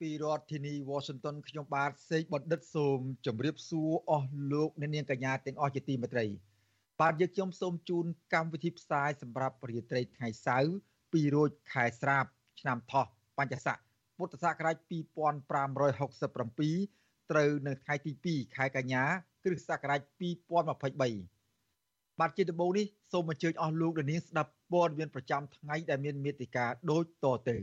ពីរដ្ឋធានី Washington ខ្ញុំបាទសេកបណ្ឌិតសូមជម្រាបសួរអស់លោកអ្នកនាងកញ្ញាទាំងអស់ជាទីមេត្រីបាទយើងខ្ញុំសូមជូនកម្មវិធីផ្សាយសម្រាប់រាត្រីថ្ងៃសៅរ៍2រោចខែស្រាប ឆ្នាំថោះបញ្ញស័កពុទ្ធសករាជ2567ត្រូវនៅថ្ងៃទី2ខែកញ្ញាគ្រិស្តសករាជ2023បាទជាដំបូងនេះសូមអញ្ជើញអស់លោកនាងស្ដាប់ព័ត៌មានប្រចាំថ្ងៃដែលមានមេតិការដូចតទៅ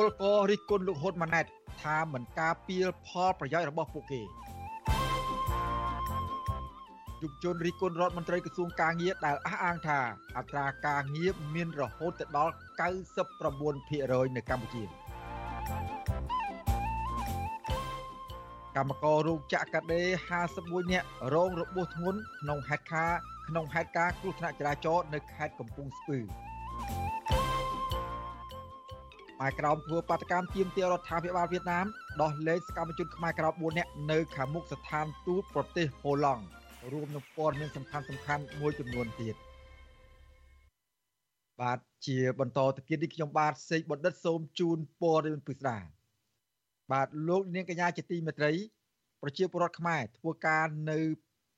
ពលកររិះគន់លោកហ៊ុនម៉ាណែតថាមិនការពារផលប្រយោជន៍របស់ពួកគេយុវជនរិះគន់រដ្ឋមន្ត្រីក្រសួងកាងារដែលអះអាងថាអត្រាការងារមានរហូតដល់99%នៅកម្ពុជាកម្មកររោងចក្រកាដេ51នាក់រងរបួសធ្ងន់ក្នុងហេតុការក្នុងហេតុការណ៍គ្រោះថ្នាក់ចរាចរណ៍នៅខេត្តកំពង់ស្ពឺ ម៉ែក្រោមធ្វើបាតកម្មទាមទាររដ្ឋាភិបាលវៀតណាមដោះលែងសកម្មជនខ្មែរក្រោម4នាក់នៅខាងមុខស្ថានទូតប្រទេសហូឡង់រួមនឹងព័ត៌មានសំខាន់សំខាន់មួយចំនួនទៀតបាទជាបន្តទៅទៀតនេះខ្ញុំបាទសេកបណ្ឌិតសូមជូនព័ត៌មានពិស្ដាបាទលោកនាងកញ្ញាជាទីមេត្រី ប្រជាពលរដ្ឋខ្មែរធ្វើការនៅ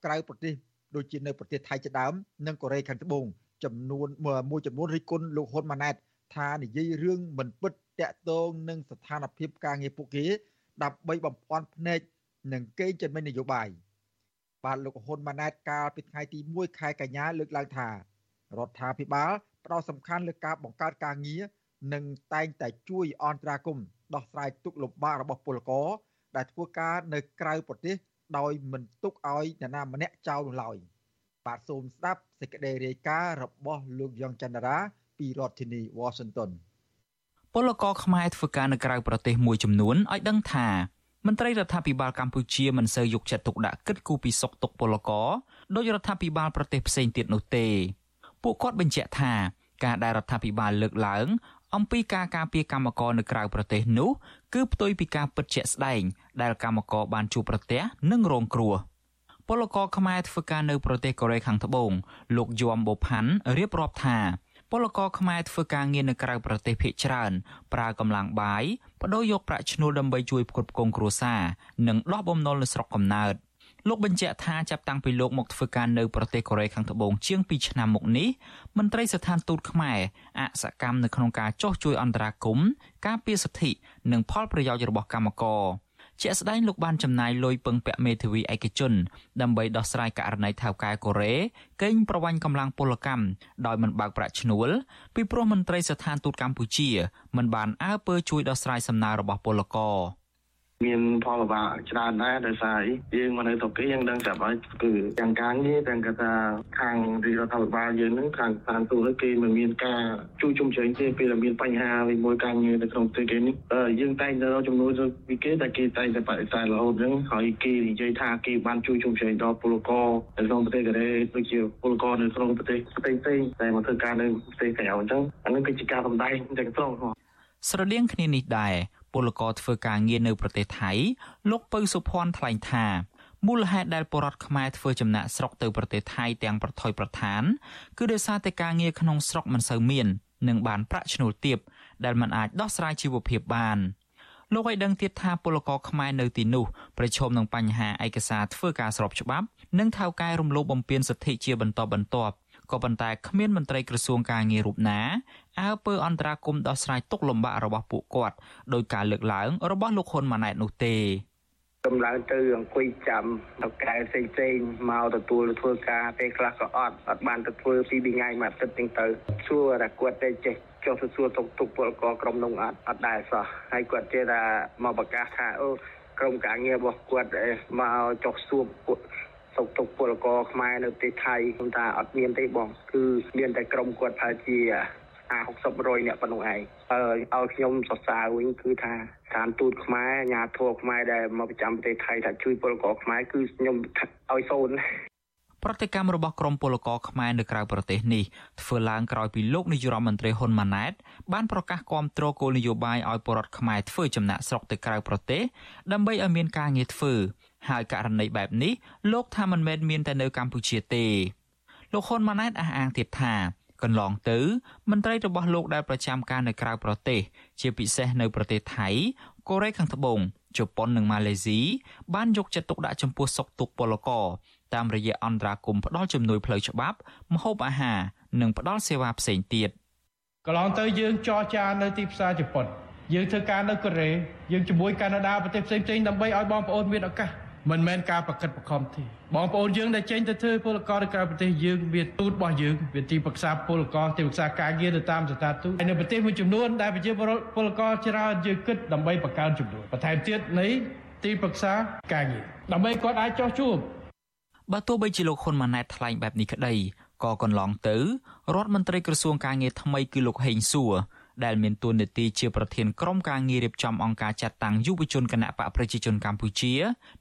ក្រៅប្រទេសដូចជានៅប្រទេសថៃជាដើមនិងកូរ៉េខាងត្បូងចំនួនមួយចំនួនរិះគន់លោកហ៊ុនម៉ាណែត ថានិយាយរឿងមិនពិតតាក់ទងនឹងស្ថានភាពការងារពួកគេដើម្បីបំភាន់ភ្នែកនិងកេងចំណេញនយោបាយបាទលោកហ៊ុនម៉ាណែតកាលពីថ្ងៃទី1ខែកញ្ញាលើកឡើងថារដ្ឋាភិបាលផ្ដោតសំខាន់លើការបង្កើតការងារនិងតែងតែជួយអន្តរាគមន៍ដោះស្រាយទុកលំបាករបស់ពលករដែលធ្វើការនៅក្រៅប្រទេសដោយមិនទុកឲ្យនរណាម្នាក់ចោលនោះឡើយបាទសូមស្ដាប់សេចក្តីរាយការណ៍របស់លោកយ៉ងច័ន្ទរា ពីរដ្ឋធានី Washington ពលករខ្មែរធ្វើការនៅក្រៅប្រទេសមួយចំនួនឲ្យដឹងថាមន្ត្រីរដ្ឋាភិបាលកម្ពុជាមិនសូវយកចិត្តទុកដាក់គិតគូរពីសុខទុក្ខពលករដោយរដ្ឋាភិបាលប្រទេសផ្សេងទៀតនោះទេ ពួកគាត់បញ្ជាក់ថាការដែលរដ្ឋាភិបាលលើកឡើងអំពីការការពារកម្មករនៅក្រៅប្រទេសនោះគឺផ្ទុយពីការពិតជាក់ស្ដែង ដែលកម្មករបានជួបប្រទះនិងរងគ្រោះពលករខ្មែរធ្វើការនៅប្រទេសកូរ៉េខាងត្បូងលោកយមបូផាន់រៀបរាប់ថា ពលករខ្មែរធ្វើការងារនៅក្រៅប្រទេសភាគច្រើនប្រើកម្លាំងបាយបដូរយកប្រាក់ឈ្នួលដើម្បីជួយផ្គត់ផ្គង់គ្រួសារនិងដោះបំណុលនៅស្រុកកំណើតលោកបញ្ជាក់ថាចាប់តាំងពីលោកមកធ្វើការនៅប្រទេសកូរ៉េខាងត្បូងជាង2ឆ្នាំមកនេះមន្ត្រីស្ថានទូតខ្មែរអសកម្មនៅក្នុងការចោះជួយអន្តរាគមន៍ការពារសិទ្ធិនិងផលប្រយោជន៍របស់កម្មករ ជាក់ស្ដែងលោកបានចំណាយលុយពឹងពាក់មេធាវីឯកជនដើម្បីដោះស្រាយករណីថៅកែកូរ៉េកេងប្រវ័ញ្ចកម្លាំងពលកម្មដោយមិនបើកប្រាក់ឈ្នួលពីព្រោះមន្ត្រីស្ថានទូតកម្ពុជាមិនបានអើពើជួយដោះស្រាយសំណើរបស់ពលករ មានផលលំបាកច្រើនដែរដោយសារយើងមកនៅតុកេយើងដឹងតែហើយគឺទាំងការងារទាំងកថាខាងរដ្ឋាភិបាលយើងនឹងខាងស្ថានទូតគេមិនមានការជួយជុំជ្រែងទេពេលមានបញ្ហាវិញមួយការងារនៅក្នុងប្រទេសគេនេះយើងតែងតែរកចំនួនពីគេតែគេតែងតែបដិសេធរហូតហ្នឹងហើយគេនិយាយថាគេបានជួយជុំជ្រែងដល់ពលករនៅក្នុងប្រទេសកូរ៉េដូចជាពលករនៅក្នុងប្រទេសផ្សេងៗតែមកធ្វើការនៅប្រទេសក្រៅអញ្ចឹងអានេះគឺជាការសម្ដែងទាំងស្រុងស្រដៀងគ្នានេះដែរ ពលករធ្វើការងារនៅប្រទេសថៃ លោកពៅសុភ័ណ្ឌថ្លែងថាមូលហេតុដែលបរដ្ឋខ្មែរធ្វើចំណាក់ស្រុកទៅប្រទេសថៃទាំងប្រថុយប្រឋាន គឺដោយសារតែការងារក្នុងស្រុកមិនសូវមាននិងបានប្រាក់ឈ្នួលទាបដែលមិនអាចដោះស្រាយជីវភាពបានលោកឲ្យដឹងទៀតថាពលករខ្មែរនៅទីនោះប្រឈមនឹងបញ្ហាឯកសារធ្វើការស្របច្បាប់ និងថៅកែរំលោភបំពានសិទ្ធិជាបន្តបន្ទាប់ក៏ប៉ុន្តែគ្មានមន្ត្រីក្រសួងការងាររូបណា អើពើអន្តរាគមដោះស្រាយទុកលំបាករបស់ពួកគាត់ដោយការលើកឡើងរបស់លោកហ៊ុនម៉ាណែតនោះទេកម្លាំងទៅអង្គុយចាំតកែផ្សេងផ្សេងមកទទួលធ្វើការពេលខ្លះក៏អត់អត់បានទៅធ្វើពីថ្ងៃមួយអាទិត្យទាំងទៅសួរតែគាត់ទៅចេះចុះទៅសួរទុកទុកពលករក្រុមនោះអត់អត់ដែរសោះហើយគាត់ចេះថាមកប្រកាសថាអូក្រុមការងាររបស់គាត់មកចុះសួរសុខទុក្ខពលករខ្មែរនៅប្រទេសថៃខ្ញុំថាអត់មានទេបង គឺមានតែក្រុមគាត់ប្រហែលជា 50 60 100នាក់ប៉ុណ្ណឹងឯងហើយឲ្យខ្ញុំសរសើរវិញគឺថាស្ថានទូតខ្មែរអាជ្ញាធរខ្មែរដែលមកប្រចាំប្រទេសថៃថាជួយពលករខ្មែរគឺខ្ញុំឲ្យសូនប្រតិកម្មរបស់ក្រមពលករខ្មែរនៅក្រៅប្រទេសនេះធ្វើឡើងក្រោយពីលោកនាយរដ្ឋមន្ត្រីហ៊ុនម៉ាណែតបានប្រកាសគាំទ្រគោលនយោបាយឲ្យពលរដ្ឋខ្មែរធ្វើចំណាក់ស្រុកទៅក្រៅប្រទេសដើម្បីឲ្យមានការងារធ្វើហើយករណីបែបនេះលោកថាមិនមែនមានតែនៅកម្ពុជាទេលោកហ៊ុនម៉ាណែតអះអាងទៀតថា កន្លងទៅមន្ត្រីរបស់លោកដែលប្រចាំការនៅក្រៅប្រទេស ជាពិសេសនៅប្រទេសថៃកូរ៉េខាងត្បូងជប៉ុននិងម៉ាឡេស៊ីបានយកចិត្តទុកដាក់ចំពោះសុខទុក្ខពលករតាមរយៈអន្តរាគមផ្ដល់ជំនួយផ្លូវច្បាប់ម្ហូបអាហារនិងផ្ដល់សេវាផ្សេងទៀតកន្លងទៅយើងចរចានៅទីផ្សារជប៉ុនយើងធ្វើការនៅកូរ៉េយើងជាមួយកាណាដាប្រទេសផ្សេងៗដើម្បីឲ្យបងប្អូនមានឱកាស មិនមែនការប្រកិតប្រខំទេបងប្អូនយើងដែលចេញទៅធ្វើពលករនៅក្រៅប្រទេសយើងមានទូតរបស់យើងវាទីប្រឹក្សាពលករទីប្រឹក្សាការងារទៅតាមស្ថានទូតហើយនៅប្រទេសមួយចំនួនដែលប្រជាពលករច្រើនយើងគិតដើម្បីបង្កើនចំនួនបន្ថែមទៀតនៃទីប្រឹក្សាការងារដើម្បីគាត់អាចចោះជួបបើទោះបីជាលោកហ៊ុនម៉ាណែតថ្លែងបែបនេះក្តីក៏កន្លងទៅរដ្ឋមន្ត្រីក្រសួងការងារថ្មីគឺលោកហេងសួរ ដែលមានតួនាទីជាប្រធានក្រុមការងាររៀបចំអង្គការចាត់តាំងយុវជនគណៈបកប្រជាជនកម្ពុជា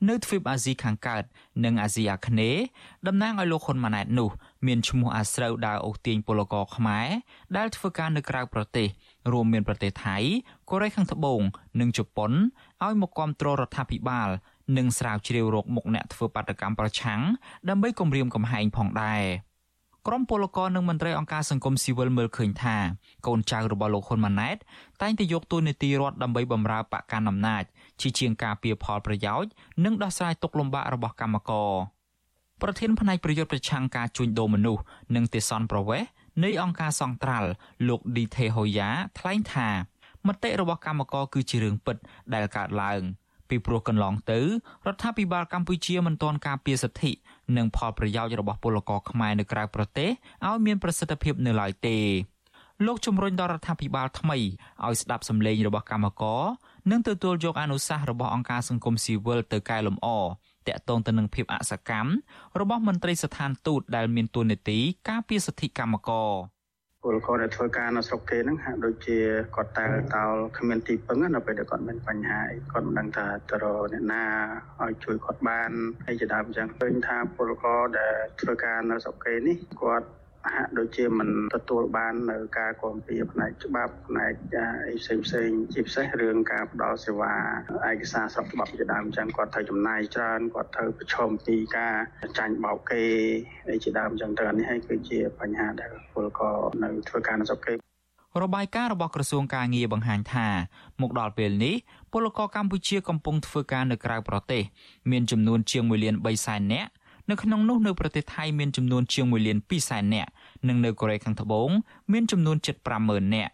នៅទ្វីបអាស៊ីខាងកើតនិងអាស៊ីអាគ្នេយ៍តំណាងឲ្យលោកហ៊ុនម៉ាណែតនោះមានឈ្មោះអាស្រូវដើរអូសទាញពលករខ្មែរដែលធ្វើការនៅក្រៅប្រទេសរួមមានប្រទេសថៃកូរ៉េខាងត្បូង និងជប៉ុនឲ្យមកគ្រប់គ្រងរដ្ឋាភិបាលនិងស្រាវជ្រាវរោគមុខអ្នកធ្វើបាតកម្មប្រឆាំងដើម្បីគម្រាមកំហែងផងដែរ។ ក្រមពលករនិងមន្ត្រីអង្គការសង្គមស៊ីវិលមើលឃើញថាកូនចៅរបស់លោកហ៊ុនម៉ាណែតតែងតែយកតួនាទីរដ្ឋដើម្បីបម្រើបកកណ្ដាលអំណាចជាជាងការពៀផលប្រយោជន៍និងដោះស្រាយទុក្ខលំបាករបស់កម្មករប្រធានផ្នែកប្រយុទ្ធប្រឆាំងការជួញដូរមនុស្សនិងទេសន្តប្រវេសនៃអង្គការសង្ត្រាល់លោកឌីថេហូយ៉ាថ្លែងថាមតិរបស់កម្មករគឺជារឿងពិតដែលកើតឡើង ពីព្រោះកន្លងទៅរដ្ឋាភិបាលកម្ពុជាមិនទាន់ការពារសិទ្ធិ និងផលប្រយោជន៍របស់ពលករខ្មែរនៅក្រៅប្រទេសឲ្យមានប្រសិទ្ធភាពនៅឡើយទេលោកជំរុញដល់រដ្ឋាភិបាលថ្មីឲ្យស្ដាប់សម្លេងរបស់កម្មករនិងទទួលយកអនុសាសន៍របស់អង្គការសង្គមស៊ីវិលទៅកែលម្អតាក់ទងទៅនឹងភាពអសកម្មរបស់មន្ត្រីស្ថានទូតដែលមានទួនាទីការពារសិទ្ធិកម្មករ ពលករដែលធ្វើការនៅស្រុកគេហ្នឹងហាក់ដូចជាគាត់តើតោលគ្មានទីពឹងនៅពេលដែលគាត់មានបញ្ហាអីគាត់មិនដឹងថាទៅរកអ្នកណាឲ្យជួយគាត់បានហើយជាដើមអញ្ចឹងឃើញថាពលករដែលធ្វើការនៅស្រុកគេនេះគាត់ ហាក់ដូចជាមិនទទួលបាននៅការគាំពៀផ្នែកច្បាប់ផ្នែកអីផ្សេងផ្សេងជាពិសេសរឿងការផ្ដល់សេវាឯកសារស្របច្បាប់ជាដើមអញ្ចឹងគាត់ត្រូវចំណាយច្រើនគាត់ត្រូវប្រឈមពីការចាញ់បោកគេអីជាដើមអញ្ចឹងទៅអានេះហើយគឺជាបញ្ហាដែលពលករនៅធ្វើការនៅស្រុកគេរបាយការណ៍របស់ក្រសួងការងារបង្ហាញថាមកដល់ពេលនេះពលករកម្ពុជាកំពុងធ្វើការនៅក្រៅប្រទេស មានចំនួនជាង1លាន3សែននាក់ នៅក្នុងនោះនៅប្រទេសថៃមានចំនួនជាង1លាន2សែននាក់និងនៅកូរ៉េខាងត្បូងមានចំនួនជិត50000នាក់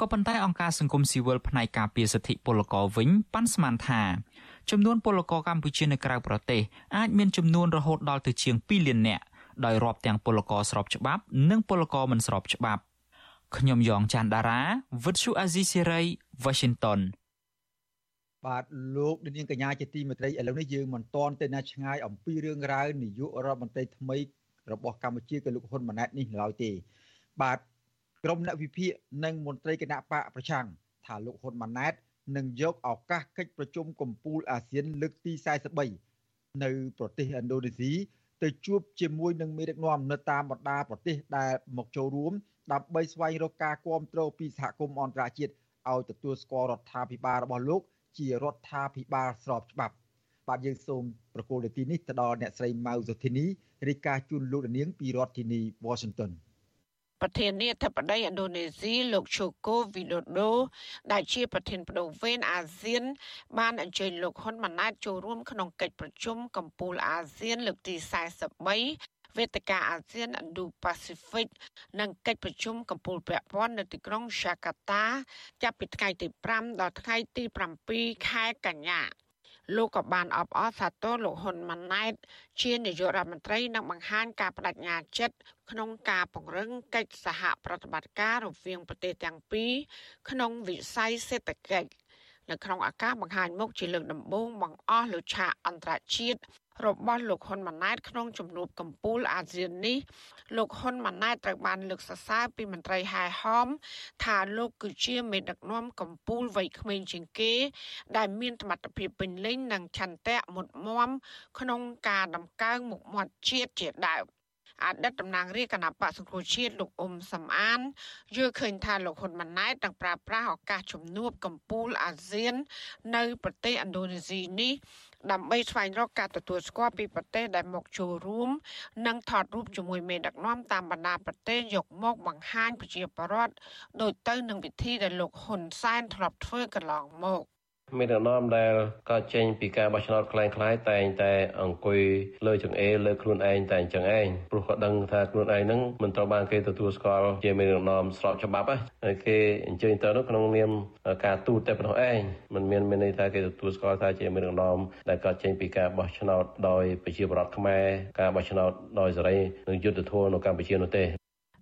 ក៏ប៉ុន្តែអង្គការសង្គមស៊ីវិលផ្នែកការពារសិទ្ធិពលករវិញប៉ាន់ស្មានថាចំនួនពលករកម្ពុជានៅក្រៅប្រទេសអាចមានចំនួនរហូតដល់ទៅជាង2លាននាក់ដោយរាប់ទាំងពលករស្របច្បាប់និងពលករមិនស្របច្បាប់ខ្ញុំយ៉ងច័ន្ទដារាវិទ្យុអាស៊ីសេរី Washington បាទលោកនាងកញ្ញាជាទីមេត្រីឥឡូវនេះយើងមិនទាន់ទៅណាឆ្ងាយអំពីរឿងរ៉ាវនាយករដ្ឋមន្ត្រីថ្មីរបស់កម្ពុជាគឺលោកហ៊ុនម៉ាណែតនេះឡើយទេ បាទក្រុមអ្នកវិភាគនិងមន្ត្រីគណៈបកប្រឆាំងថាលោកហ៊ុនម៉ាណែតនឹងយកឱកាសកិច្ចប្រជុំកំពូលអាស៊ានលើកទី43នៅប្រទេសឥណ្ឌូនេស៊ីទៅជួបជាមួយនឹងមេដឹកនាំនៅតាមបណ្ដាប្រទេសដែលមកចូលរួមដើម្បីស្វែងរកការគ្រប់គ្រងពីសហគមន៍អន្តរជាតិឲ្យទទួលស្គាល់រដ្ឋាភិបាលរបស់លោក ជារដ្ឋាភិបាលស្របច្បាប់បាទយើងសូមប្រកូលនាទីនេះទៅដល់អ្នកស្រីម៉ៅសុធីនីរាយការណ៍ជូនលោកនាងពីរដ្ឋធានី Washington ប្រធានាធិបតីឥណ្ឌូនេស៊ីលោកជូកូវីដូដូដែលជាប្រធានបដូវវេនអាស៊ាន បានអញ្ជើញលោកហ៊ុនម៉ាណែតចូលរួមក្នុងកិច្ចប្រជុំកំពូលអាស៊ានលើកទី43 វេទិកាអាស៊ាន Indo-Pacific និងកិច្ចប្រជុំកំពូលពាក់ព័ន្ធនៅទីក្រុង Jakarta ចាប់ពីថ្ងៃទី5ដល់ថ្ងៃទី7ខែកញ្ញាលោកក៏បានអបអរសាទរលោកហ៊ុនម៉ាណែត ជានាយករដ្ឋមន្ត្រីនិងបង្ហាញការបដិញ្ញាចិត្តក្នុងការពង្រឹងកិច្ចសហប្រតិបត្តិការរវាងប្រទេសទាំងពីរក្នុងវិស័យសេដ្ឋកិច្ចនៅក្នុងឱកាសបង្ហាញមុខជាលើកដំបូងបង្អស់លើឆាកអន្តរជាតិ របស់លោកហ៊ុនម៉ាណែតក្នុងជំនួបកម្ពុជាអាស៊ាននេះលោកហ៊ុនម៉ាណែតត្រូវបានលើកសរសើរពីមន្ត្រីហែហោមថាលោកគឺជាមេដឹកនាំកម្ពុជាវ័យក្មេងជាងគេ ដែលមានសមត្ថភាពពេញលេញនិងឆន្ទៈមុតមមក្នុងការដំកើងមុខមាត់ជាតិជាដើមអតីតតំណាងរាជគណៈបកសង្គ្រោះជាតិលោកអ៊ុំសំអានយល់ឃើញថាលោកហ៊ុនម៉ាណែតនឹងប្រើប្រាស់ឱកាសជំនួបកម្ពុជាអាស៊ាន នៅប្រទេសឥណ្ឌូនេស៊ីនេះ ដើម្បីស្វែងរកការទទួលស្គាល់ពីប្រទេសដែលមកចូលរួម និងថតរូបជាមួយមេដឹកនាំតាមបណ្ដាប្រទេសយកមកបង្ហាញប្រជាពលរដ្ឋដោយទៅនឹងវិធីដែលលោកហ៊ុនសែនធ្លាប់ធ្វើកន្លងមក មានដំណំដែលក៏ចេញពីការបោះឆ្នោតคล้ายៗតែងតែអង្គុយលើចង្អេរលើខ្លួនឯងតែអញ្ចឹងឯងព្រោះក៏ដឹងថាខ្លួនឯងហ្នឹងមិនត្រូវបានគេទទួលស្គាល់ជាមានដំណំស្របច្បាប់ហើយគេអញ្ជើញទៅនោះក្នុងនាមការទូតតែប៉ុណ្ណោះឯងមិនមានមានន័យថាគេទទួលស្គាល់ថាជាមានដំណំដែលក៏ចេញពីការបោះឆ្នោតដោយប្រជាពលរដ្ឋខ្មែរការបោះឆ្នោតដោយសេរីនិងយុត្តិធម៌នៅកម្ពុជានោះទេ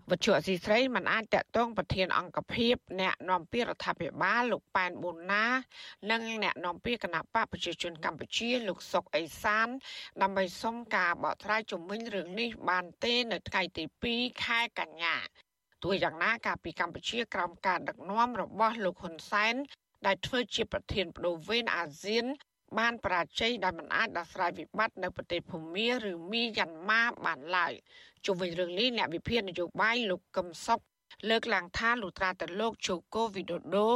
វត្ថុអសីស្រីមិនអាចតកតងប្រធានអង្គភិបអ្នកនាំពាក្យរដ្ឋាភិបាលលោកប៉ែនប៊ុនណា និងអ្នកនាំពាក្យគណៈបកប្រជាជនកម្ពុជាលោកសុកអេសាន ដើម្បីសុំការបកស្រាយជំវិញរឿងនេះបានទេនៅថ្ងៃទី2ខែកញ្ញាទោះយ៉ាងណាកាលពីកម្ពុជាក្រោមការដឹកនាំរបស់លោកហ៊ុនសែនដែលធ្វើជាប្រធានបដូវវេនអាស៊ាន បានបរាជ័យដែលមិនអាចដោះស្រាយវិបត្តិនៅប្រទេសភូមាឬមីយ៉ាន់ម៉ាបានឡើយជុំវិញរឿងនេះអ្នកវិភាគនយោបាយលោកកឹមសុខលើកឡើងថាលុត្រាតែលោកជូកូវីដូដូ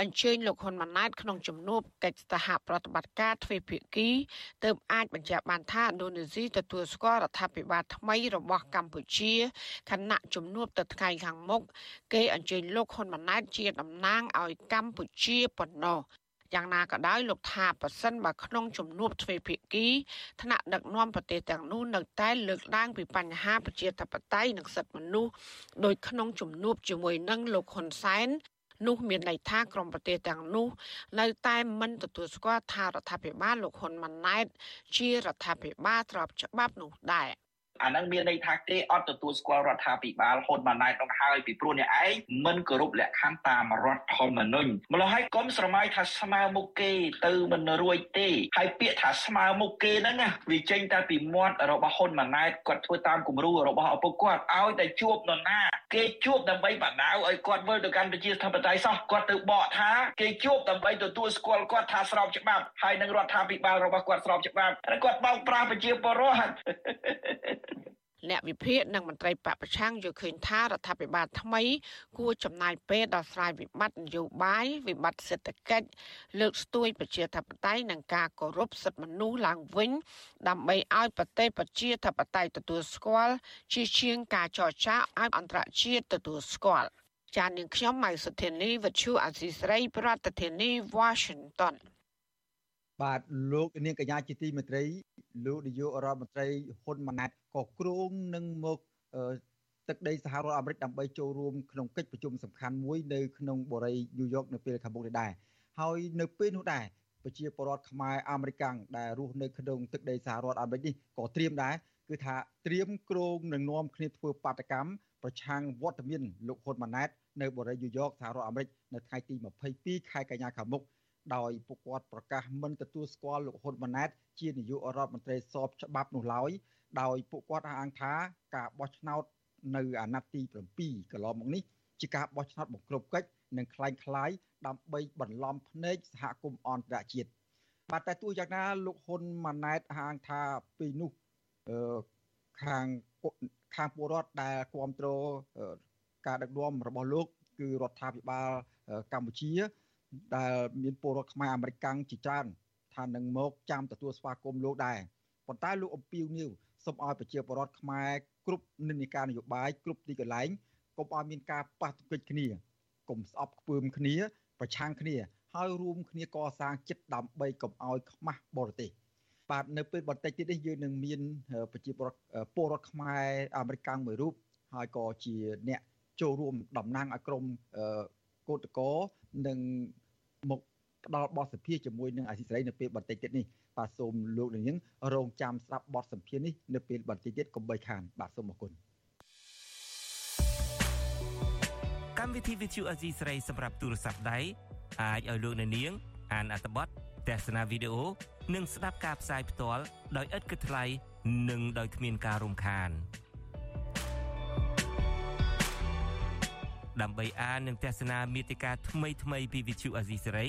អញ្ជើញលោកហ៊ុនម៉ាណែតក្នុងជំនួបកិច្ចសហប្រតិបត្តិការទ្វេភាគីទើបអាចបញ្ជាក់បានថាឥណ្ឌូនេស៊ីទទួលស្គាល់រដ្ឋាភិបាលថ្មីរបស់កម្ពុជាខណៈជំនួបទៅថ្ងៃខាងមុខគេអញ្ជើញលោកហ៊ុនម៉ាណែតជាតំណាងឲ្យកម្ពុជាប៉ុណ្ណោះ យ៉ាងណាក៏ដោយលោកថាប៉ះសិនបើក្នុងជំនួបទ្វេភាគីថ្នាក់ដឹកនាំប្រទេសទាំងនោះនៅតែលើកឡើងពីបញ្ហាប្រជាធិបតេយ្យនិងសិទ្ធិមនុស្សដោយក្នុងជំនួបជាមួយនឹងលោកហ៊ុនសែននោះមានន័យថាក្រមប្រទេសទាំងនោះនៅតែមិនទទួលស្គាល់ថារដ្ឋាភិបាលលោកហ៊ុនម៉ាណែតជារដ្ឋាភិបាលស្របច្បាប់នោះដែរ អានឹងមានន័យថាគេអត់ទទួលស្គាល់រដ្ឋាភិបាលហ៊ុនម៉ាណែតនោះហើយពីព្រោះអ្នកឯងមិនគោរពលក្ខខណ្ឌតាមរដ្ឋធម្មនុញ្ញម្ល៉េះហើយកុំស្រមៃថាស្មើមុខគេទៅមិនរួចទេហើយពាក្យថាស្មើមុខគេហ្នឹងណាវាចេញតែពីមាត់របស់ហ៊ុនម៉ាណែតគាត់ធ្វើតាមគំរូរបស់ឪពុកគាត់ឲ្យតែជួបនរណាគេជួបដើម្បីបដៅឲ្យគាត់វិលទៅកាន់ប្រជាធិបតេយ្យសោះគាត់ទៅបកថាគេជួបដើម្បីទទួលស្គាល់គាត់ថាស្របច្បាប់ហើយនឹងរដ្ឋាភិបាលរបស់គាត់ស្របច្បាប់គាត់បោកប្រាស់ប្រជាពលរដ្ឋអ្នកវិភាគនិងមន្ត្រីបពប្រឆាំងយល់ឃើញថារដ្ឋាភិបាលថ្មី គួរចំណាយពេលដល់ស្រាយវិបត្តិនយោបាយវិបត្តិសេដ្ឋកិច្ចលើកស្ទួយប្រជាធិបតេយ្យនិងការគោរពសិទ្ធិមនុស្សឡើងវិញ ដើម្បីឲ្យប្រទេសប្រជាធិបតេយ្យទទួលស្គាល់ជាជាងការចរចាឲ្យអន្តរជាតិទទួលស្គាល់ចាននាងខ្ញុំម៉ៃសុធានីវិទ្យុអាស៊ីសេរី ប្រធានាធិបតី Washington បាទលោកនាងកញ្ញាជាទីមេត្រីលោកនាយករដ្ឋមន្ត្រីហ៊ុនម៉ាណែត ក៏គ្រោងនឹងមកទឹកដីសហរដ្ឋអាមេរិកដើម្បីចូលរួមក្នុងកិច្ចប្រជុំសំខាន់មួយនៅក្នុងបូរីញូវយ៉កនៅពេលខាងមុខនេះដែរហើយនៅពេលនោះដែរប្រជាពលរដ្ឋខ្មែរអាមេរិកាំងដែលរស់នៅក្នុងទឹកដីសហរដ្ឋអាមេរិកនេះក៏ត្រៀមដែរគឺថាត្រៀមគ្រោងនឹងនាំគ្នាធ្វើបាតកម្មប្រឆាំងវត្តមានលោកហ៊ុនម៉ាណែតនៅបូរីញូវយ៉កសហរដ្ឋអាមេរិកនៅថ្ងៃទី22ខែកញ្ញាខាងមុខដោយពួកគាត់ប្រកាសមិនទទួលស្គាល់លោកហ៊ុនម៉ាណែតជានាយករដ្ឋមន្ត្រីស្របច្បាប់នោះឡើយ ដោយពួកគាត់អះអាងថាការបោះឆ្នោតនៅអាណត្តិទី7កន្លងមកនេះជាការបោះឆ្នោតបង្ក្រប់កិច្ចនិងคล้ายคล้ายដើម្បីបន្លំភ្នែកសហគមន៍អន្តរជាតិបាទតែទោះយ៉ាងណាលោកហ៊ុនម៉ាណែតហាងថាពីនោះអឺខាងខាងពលរដ្ឋដែលគ្រប់គ្រងការដឹកនាំរបស់លោក គឺរដ្ឋាភិបាលកម្ពុជាដែលមានពលរដ្ឋខ្មែរអាមេរិកកាំងជាច្រើនថានឹងមកចាំទទួលស្វាគមន៍លោកដែរប៉ុន្តែលោកអំពីវនីវ សូមឲ្យប្រជាពលរដ្ឋខ្មែរគ្រប់និន្នាការនយោបាយគ្រប់ទីកន្លែងកុំឲ្យមានការប៉ះទង្គិចគ្នាកុំស្អប់ខ្ពើមគ្នា ប្រឆាំងគ្នា ហើយរួមគ្នាកសាងចិត្តដើម្បីកុំឲ្យខ្មាស់បរទេសបាទនៅពេលបន្តិចទៀតនេះយើងនឹងមានប្រជាពលរដ្ឋពលរដ្ឋខ្មែរអាមេរិកកាំងមួយរូបហើយក៏ជាអ្នកចូលរួមតំណាងឲ្យក្រមកោតកោនិងមកផ្ដល់បទសម្ភាសជាមួយនឹងអាស៊ីសេរីនៅពេលបន្តិចទៀតនេះ បាទសូមលោកនាងរងចាំស្ដាប់បទសម្ភាសនេះនៅពេលបន្តិចទៀតកុំបីខានបាទសូមអរគុណកម្មវិធី VTV អាស៊ីសេរីសម្រាប់ទូរស័ព្ទដៃអាចឲ្យលោកនាង អានអត្ថបទទស្សនាវីដេអូនិងស្ដាប់ការផ្សាយផ្ទាល់ដោយឥតគិតថ្លៃនិងដោយគ្មានការរំខានដើម្បីអាននិងទស្សនាមេតិការថ្មីថ្មីពី Vithu Azisari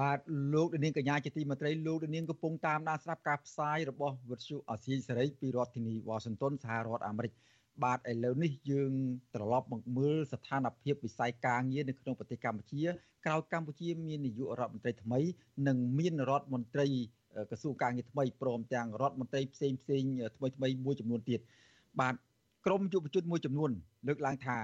បាទលោកនាងកញ្ញាជាទីមេត្រីលោកនាងកំពុងតាមដានស្ដាប់ការផ្សាយរបស់វិទ្យុអាស៊ីសេរីពីរដ្ឋធានីវ៉ាស៊ីនតោនសហរដ្ឋអាមេរិកបាទឥឡូវនេះយើងត្រឡប់មកមើលស្ថានភាពវិស័យការងារនៅក្នុងប្រទេសកម្ពុជាក្រោយកម្ពុជាមាននាយករដ្ឋមន្ត្រីថ្មី និងមានរដ្ឋមន្ត្រីក្រសួងការងារថ្មីព្រមទាំងរដ្ឋមន្ត្រីផ្សេងផ្សេងថ្មីថ្មីមួយចំនួនទៀតបាទក្រមយុវជនមួយចំនួនលើកឡើងថា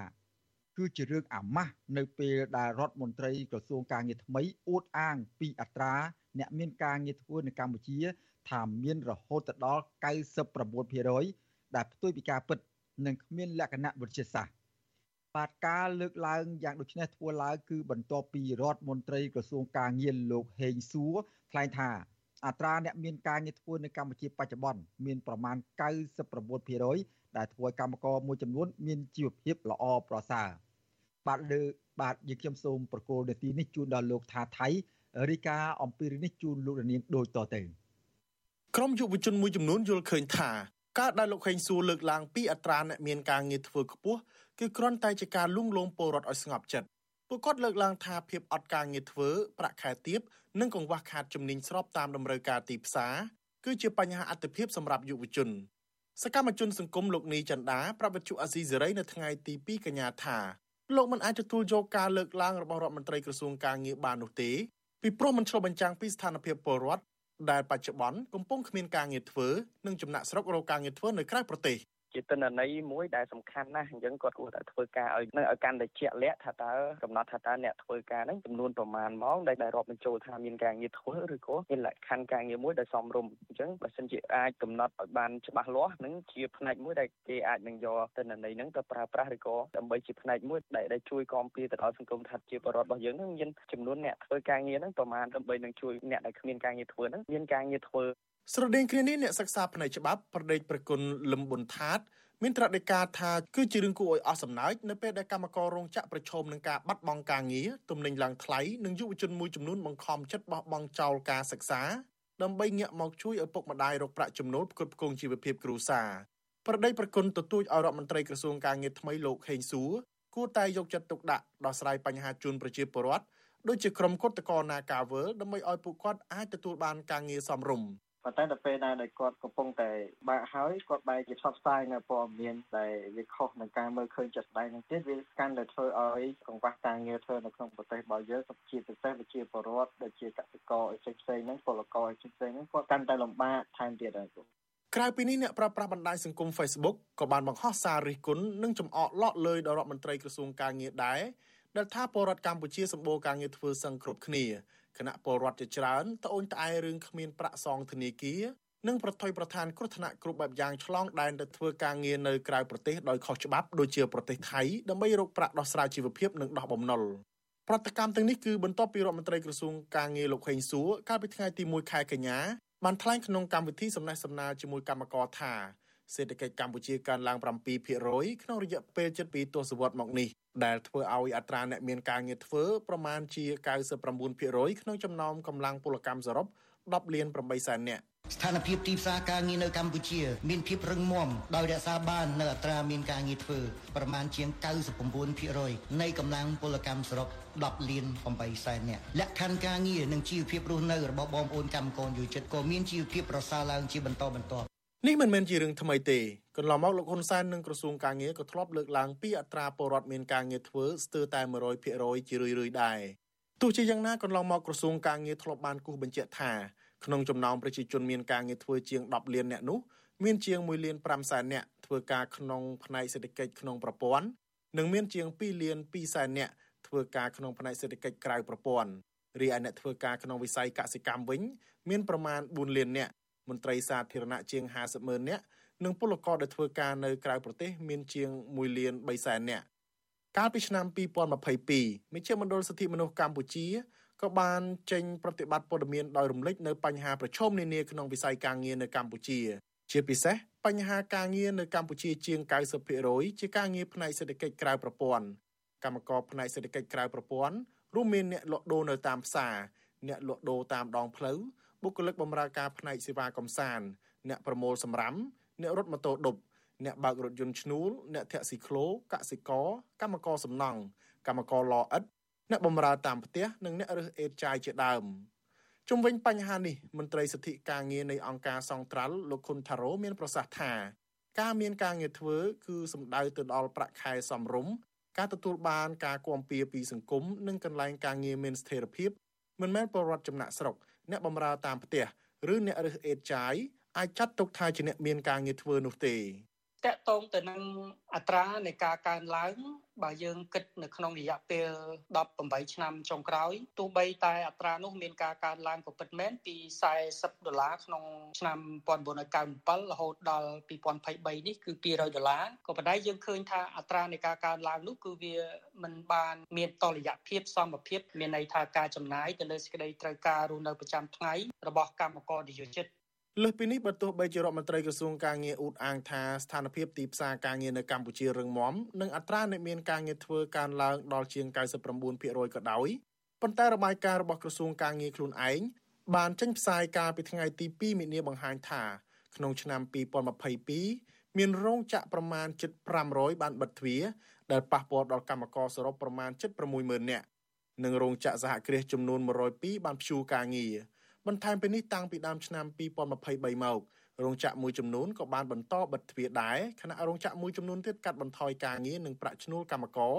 គឺជារឿងអាម៉ាស់នៅពេលដែលរដ្ឋមន្ត្រីក្រសួងការងារថ្មីអួតអាងពីអត្រាអ្នកមានការងារធ្វើនៅកម្ពុជា ថាមានរហូតដល់99%ដែលផ្ទុយពីការពិតនិងគ្មានលក្ខណៈវិទ្យាសាស្ត្របាទការលើកឡើងយ៉ាងដូចនេះធ្វើឡើងគឺបន្ទាប់ពីរដ្ឋមន្ត្រីក្រសួងការងារលោកហេងសួរថ្លែងថាអត្រាអ្នកមានការងារធ្វើនៅកម្ពុជាបច្ចុប្បន្នមានប្រមាណ99% ដែលធ្វើឲ្យកម្មករមួយចំនួនមានជីវភាពល្អប្រសើរបាទលើបាទយើងខ្ញុំសូមប្រកូលនាទីនេះជូនដល់លោកថាថៃរីកាអំពីរឿងនេះជូនលោកនាងដូចតទៅក្រមយុវជនមួយចំនួនយល់ឃើញថាការដែលលោកខេងសួរលើកឡើងពីអត្រាអ្នកមានការងារធ្វើខ្ពស់គឺគ្រាន់តែជាការលួងលោមពលរដ្ឋឲ្យស្ងប់ចិត្តពួកគាត់លើកឡើងថាភាពអត់ការងារធ្វើប្រាក់ខែទាបនិងកង្វះខាតជំនាញស្របតាមតម្រូវការទីផ្សារគឺជាបញ្ហាអតិភិបសម្រាប់យុវជន សកម្មជនសង្គមលោកនីចន្ទាប្រាប់វិទ្យុអាស៊ីសេរីនៅថ្ងៃទី2កញ្ញាថាលោកមិនអាចទទួលយកការលើកឡើងរបស់រដ្ឋមន្ត្រីក្រសួងការងារបាននោះទេពីព្រោះมันឆ្លុះបញ្ចាំងពីស្ថានភាពពលរដ្ឋដែលបច្ចុប្បន្នកំពុងគ្មានការងារធ្វើនិងចំណាក់ស្រុករកការងារធ្វើនៅក្រៅប្រទេស។ ជាទិន្នន័យមួយដែលសំខាន់ណាស់អញ្ចឹងគាត់គួរតែធ្វើការឲ្យនៅឲ្យកាន់តែជាក់លាក់ថាតើកំណត់ថាតើអ្នកធ្វើការហ្នឹងចំនួនប្រមាណម៉ោងដែលរាប់បញ្ចូលថាមានការងារធ្វើឬក៏មានលក្ខខណ្ឌការងារមួយដែលសមរម្យអញ្ចឹងបើសិនជាអាចកំណត់ឲ្យបានច្បាស់លាស់នឹងជាផ្នែកមួយដែលគេអាចនឹងយកទិន្នន័យហ្នឹងទៅប្រើប្រាស់ឬក៏ដើម្បីជាផ្នែកមួយដែលដែលជួយគាំពារទៅដល់សង្គមថាជាបរិបទរបស់យើងហ្នឹងមានចំនួនអ្នកធ្វើការងារហ្នឹងប្រមាណដើម្បីនឹងជួយអ្នកដែលគ្មានការងារធ្វើហ្នឹងមានការងារធ្វើ ស្រដៀងគ្នានេះអ្នកសិក្សាផ្នែកច្បាប់ប្រដេកប្រគុណលឹមប៊ុនថាតមានត្រាដីកាថាគឺជារឿងគួរឲ្យអស់សំណើចនៅពេលដែលកម្មកររោងចក្រប្រឈមនឹងការបាត់បង់ការងារទំនិញឡើងថ្លៃនិងយុវជនមួយចំនួនបង្ខំចិត្តបោះបង់ចោលការសិក្សាដើម្បីងាកមកជួយឪពុកម្ដាយរកប្រាក់ចំណូលផ្គត់ផ្គង់ជីវភាពគ្រួសារប្រដីប្រគុណទទូចឲ្យរដ្ឋមន្ត្រីក្រសួងការងារថ្មីលោកហេងសួរគួរតែយកចិត្តទុកដាក់ដោះស្រាយបញ្ហាជូនប្រជាពលរដ្ឋដូចជាក្រុមគឧតកោនាការវើដើម្បីឲ្យពួកគាត់អាចទទួលបានការងារសមរម្យ ប៉ុន្តែដល់ពេលណាដែលគាត់កំពុងតែបាក់ហើយគាត់បែរជាផ្សព្វផ្សាយនៅព័ត៌មានដែលវាខុសនឹងការមើលឃើញចិត្តស្ដែងនឹងទៀតវាកាន់តែធ្វើឲ្យកង្វះការងារធ្វើនៅក្នុងប្រទេសរបស់យើងជាពិសេសប្រជាពលរដ្ឋដែលជាកសិករអីផ្សេងៗហ្នឹងពលករអីផ្សេងៗហ្នឹងគាត់កាន់តែលំបាកថែមទៀតហើយក្រៅពីនេះអ្នកប្រើប្រាស់បណ្ដាញសង្គម Facebook ក៏បានបង្ហោះសាររិះគន់និងចំអកឡក់លើយដល់រដ្ឋមន្ត្រីក្រសួងការងារដែរ ដែលថាពលរដ្ឋកម្ពុជាសម្បូរការងារធ្វើសឹងគ្រប់គ្នាគណៈពលរដ្ឋជាច្រើនត្អូញត្អែរឿងគ្មានប្រាក់សងធនាគារនិងប្រថុយប្រឋានគ្រោះថ្នាក់គ្រប់បែបយ៉ាងឆ្លងដែនទៅធ្វើការងារនៅក្រៅប្រទេសដោយខុសច្បាប់ដូចជាប្រទេសថៃដើម្បីរកប្រាក់ដោះស្រាយជីវភាពនិងដោះបំណុលប្រតិកម្មទាំងនេះគឺបន្ទាប់ពីរដ្ឋមន្ត្រីក្រសួងការងារលោកហេងសួរកាលពីថ្ងៃទី1ខែកញ្ញាបានថ្លែងក្នុងកម្មវិធីសំណេះសំណាលជាមួយកម្មករថា សេដ្ឋកិច្ចកម្ពុជាកើនឡើង7%ក្នុងរយៈពេលជិត2ទសវត្សរ៍មកនេះដែលធ្វើឲ្យអត្រាអ្នកមានការងារធ្វើប្រមាណជា99%ក្នុងចំណោមកម្លាំងពលកម្មសរុប10លាន8សែននាក់ស្ថានភាពទីផ្សារការងារនៅកម្ពុជា មានភាពរឹងមាំដោយរក្សាបាននៅអត្រាមានការងារធ្វើប្រមាណជាង99%នៃកម្លាំងពលកម្មសរុប10លាន8សែននាក់លក្ខខណ្ឌការងារនិងជីវភាពរស់នៅរបស់បងប្អូនកម្មករយុវជនក៏មានជីវភាពប្រសើរឡើងជាបន្តបន្ទាប់ នេះមិនមែនជារឿងថ្មីទេកន្លងមកលោកហ៊ុនសែននិងក្រសួងការងារក៏ធ្លាប់លើកឡើងពីអត្រាពលរដ្ឋមានការងារធ្វើស្ទើរតែ100%ជារឿយៗដែរទោះជាយ៉ាងណាកន្លងមកក្រសួងការងារធ្លាប់បានគូសបញ្ជាក់ថាក្នុងចំណោមប្រជាជនមានការងារធ្វើជាង10លាននាក់នោះមានជាង1លាន5សែននាក់ធ្វើការក្នុងផ្នែកសេដ្ឋកិច្ចក្នុងប្រព័ន្ធនិងមានជាង2លាន2សែននាក់ធ្វើការក្នុងផ្នែកសេដ្ឋកិច្ចក្រៅប្រព័ន្ធរីឯអ្នកធ្វើការក្នុងវិស័យកសិកម្មវិញ មានប្រមាណ4លាននាក់ មន្ត្រីសាធារណៈជាង50ម៉ឺននាក់និងពលករដែលធ្វើការនៅក្រៅប្រទេសមានជាង1លាន3សែននាក់កាលពីឆ្នាំ2022មជ្ឈមណ្ឌលសិទ្ធិមនុស្សកម្ពុជាក៏បានចេញប្រតិបត្តិព័ត៌មានដោយរំលេចនៅបញ្ហាប្រឈមនានាក្នុងវិស័យការងារនៅកម្ពុជា ជាពិសេសបញ្ហាការងារនៅកម្ពុជាជាង90%ជាការងារផ្នែកសេដ្ឋកិច្ចក្រៅប្រព័ន្ធកម្មករផ្នែកសេដ្ឋកិច្ចក្រៅប្រព័ន្ធរួមមានអ្នកលក់ដូរនៅតាមផ្សារអ្នកលក់ដូរតាមដងផ្លូវ បុគ្គលិកបម្រើការផ្នែកសេវាកំសាន្តអ្នកប្រមូលសម្រាមអ្នករត់ម៉ូតូឌុបអ្នកបើករថយន្តឈ្នួលអ្នកធាក់ស៊ីក្លូកសិករកម្មករសំណង់កម្មករលអិតអ្នកបម្រើតាមផ្ទះនិងអ្នករើសអេតចាយជាដើមជុំវិញបញ្ហានេះមន្ត្រីសិទ្ធិការងារនៃអង្គការសង្ត្រាល់លោកខុនថារ៉ូមានប្រសាសន៍ថាការមានការងារធ្វើគឺសំដៅទៅដល់ប្រាក់ខែសមរម្យការទទួលបានការគាំពៀពីសង្គមនិងកន្លែងការងារមានស្ថិរភាពមិនមែនពលរដ្ឋចំណាក់ស្រុក អ្នកបម្រើតាមផ្ទះឬអ្នករើសអេតចាយអាចចាត់ទុកថាជាអ្នកមានការងារធ្វើនោះទេ តកតងទៅនឹងអត្រានៃការកើនឡើង បើយើងគិតនៅក្នុងរយៈពេល18ឆ្នាំចុងក្រោយទោះបីតែអត្រានោះមានការកើនឡើងក៏ពិតមែនពី40ដុល្លារក្នុងឆ្នាំ1997រហូតដល់2023នេះគឺ200ដុល្លារក៏ប៉ុន្តែយើងឃើញថាអត្រានៃការកើនឡើងនោះគឺវាមិនបានមានតលយៈភាពសមភាពមានន័យថាការចំណាយទៅលើសេចក្តីត្រូវការរស់នៅប្រចាំថ្ងៃរបស់កម្មករនិយោជិត លើសពីនេះបើទោះបីជារដ្ឋមន្ត្រីក្រសួងការងារអ៊ូតអាងថាស្ថានភាពទីផ្សារការងារនៅកម្ពុជារឹងមាំនិងអត្រាអ្នកមានការងារធ្វើកើនឡើងដល់ជាង99%ក៏ដោយប៉ុន្តែរបាយការណ៍របស់ក្រសួងការងារខ្លួនឯងបានចេញផ្សាយកាលពីថ្ងៃទី2មិនិនាបង្ហាញថាក្នុងឆ្នាំ2022មានរោងចក្រប្រមាណជិត500បានបិទទ្វារដែលប៉ះពាល់ដល់កម្មករសរុបប្រមាណជិត60000នាក់និងរោងចក្រសហគ្រាសចំនួន102បានព្យួរការងារ បន្ថែមពីនេះតាំងពីដើមឆ្នាំ2023មករោងចក្រមួយចំនួនក៏បានបន្តបិទទ្វារដែរខណៈរោងចក្រមួយចំនួនទៀតកាត់បន្ថយការងារនិងប្រាក់ឈ្នួលកម្មករ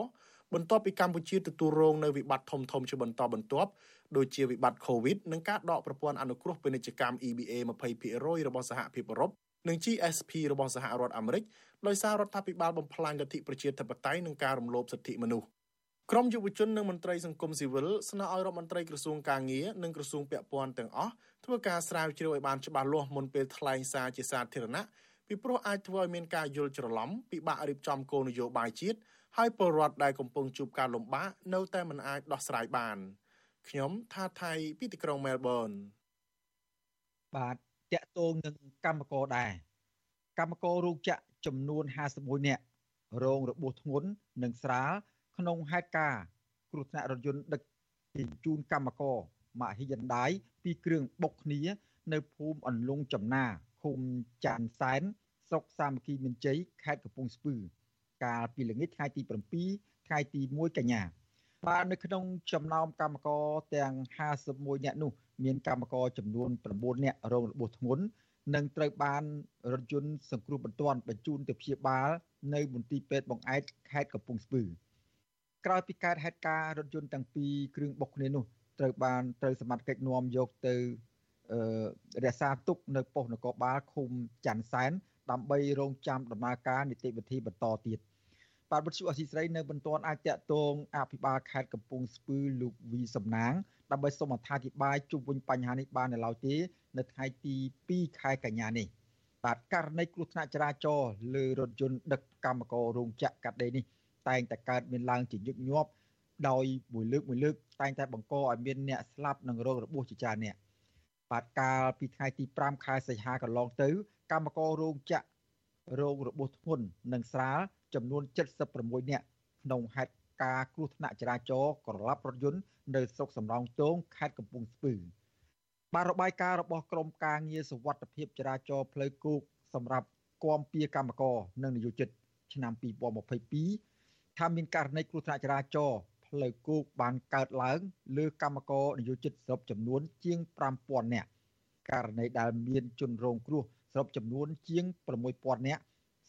បន្ទាប់ពីកម្ពុជាទទួលរងនៅវិបត្តិធំធំជាបន្តបន្ទាប់ដូចជាវិបត្តិ COVID និងការដកប្រព័ន្ធអនុគ្រោះពាណិជ្ជកម្ម EBA 20%របស់សហភាពអឺរ៉ុបនិង GSP របស់សហរដ្ឋអាមេរិកដោយសាររដ្ឋាភិបាលបំផ្លាញលទ្ធិប្រជាធិបតេយ្យនិងការរំលោភសិទ្ធិមនុស្ស ក្រមយុវជននិងមន្ត្រីសង្គមស៊ីវិលស្នើឲ្យរដ្ឋមន្ត្រីក្រសួងកាងារនិងក្រសួងពាក់ព័ន្ធទាំងអស់ធ្វើការស្រាវជ្រាវឲ្យបានច្បាស់លាស់មុនពេលថ្លែងសារជាសាធារណៈពីព្រោះអាចធ្វើឲ្យមានការយល់ច្រឡំពិបាករៀបចំគោលនយោបាយជាតិហើយពលរដ្ឋដែលកំពុងជួបការលំបាកនៅតែមិនអាចដោះស្រាយបានខ្ញុំថាថៃពីទីក្រុងមែលប៊នបាទតកតងនឹងកម្មករដែរកម្មកររោងចក្រចំនួន51នាក់រងរបួសធ្ងន់និងស្រាល ក្នុងហេតុការណ៍គ្រោះថ្នាក់រថយន្តដឹកជញ្ជូនកម្មករម៉ាកហ៊ីយិនដៃពីគ្រឿងបុកគ្នា នៅភូមិអន្លង់ចំណាឃុំចាន់សែនស្រុកសាមគ្គីមានជ័យខេត្តកំពង់ស្ពឺ កាលពីល្ងាចថ្ងៃទី7ថ្ងៃទី1កញ្ញាបាទនៅក្នុងចំណោមកម្មករទាំង51នាក់នោះ មានកម្មករចំនួន9នាក់រងរបួសធ្ងន់និងត្រូវបានរថយន្តសង្គ្រោះបន្ទាន់បញ្ជូនទៅព្យាបាល នៅមន្ទីរពេទ្យបង្អែកខេត្តកំពង់ស្ពឺ ក្រោយពីកើតហេតុការណ៍រថយន្តទាំងពីរគ្រឿងបុកគ្នានោះត្រូវបានត្រូវសមត្ថកិច្ចនាំយកទៅរក្សាទុកនៅប៉ុស្តិ៍នគរបាលឃុំច័ន្ទសែនដើម្បីរងចាំដំណើរការនីតិវិធីបន្តទៀតបាទវិទ្យុអសីស្រីនៅមិនទាន់អាចតាក់ទងអភិបាលខេត្តកំពង់ស្ពឺលោកវីសំណាងដើម្បីសូមអត្ថាធិប្បាយជុំវិញបញ្ហានេះបាននៅឡើយទេនៅថ្ងៃទី2ខែកញ្ញានេះបាទករណីគ្រោះថ្នាក់ចរាចរណ៍លើរថយន្តដឹកកម្មកររោងចក្រកាត់ដេរនេះ តែងតែកើតមានឡើងជាញឹកញាប់ដោយមួយលើកមួយលើកតែងតែបង្កឲ្យមានអ្នកស្លាប់និងរងរបួសជាច្រើនអ្នកបាទកាលពីថ្ងៃទី5ខែសីហាកន្លងទៅកម្មកររោងចក្ររងរបួសធ្ងន់និងស្រាលចំនួន76នាក់ក្នុងហេតុការណ៍គ្រោះថ្នាក់ចរាចរណ៍ក្រឡាប់រថយន្តនៅស្រុកសំរោងទងខេត្តកំពង់ស្ពឺបាទរបាយការណ៍របស់ក្រមការងារសុវត្ថិភាពចរាចរណ៍ផ្លូវគោកសម្រាប់គាំពៀកម្មករនិងនិយោជិតឆ្នាំ2022 ថាមានករណីគ្រោះថ្នាក់ចរាចរណ៍ផ្លូវគោកបានកើតឡើងលើកម្មករនិយោជិតសរុបចំនួនជាង5000នាក់ករណីដែលមានជនរងគ្រោះសរុបចំនួនជាង6000នាក់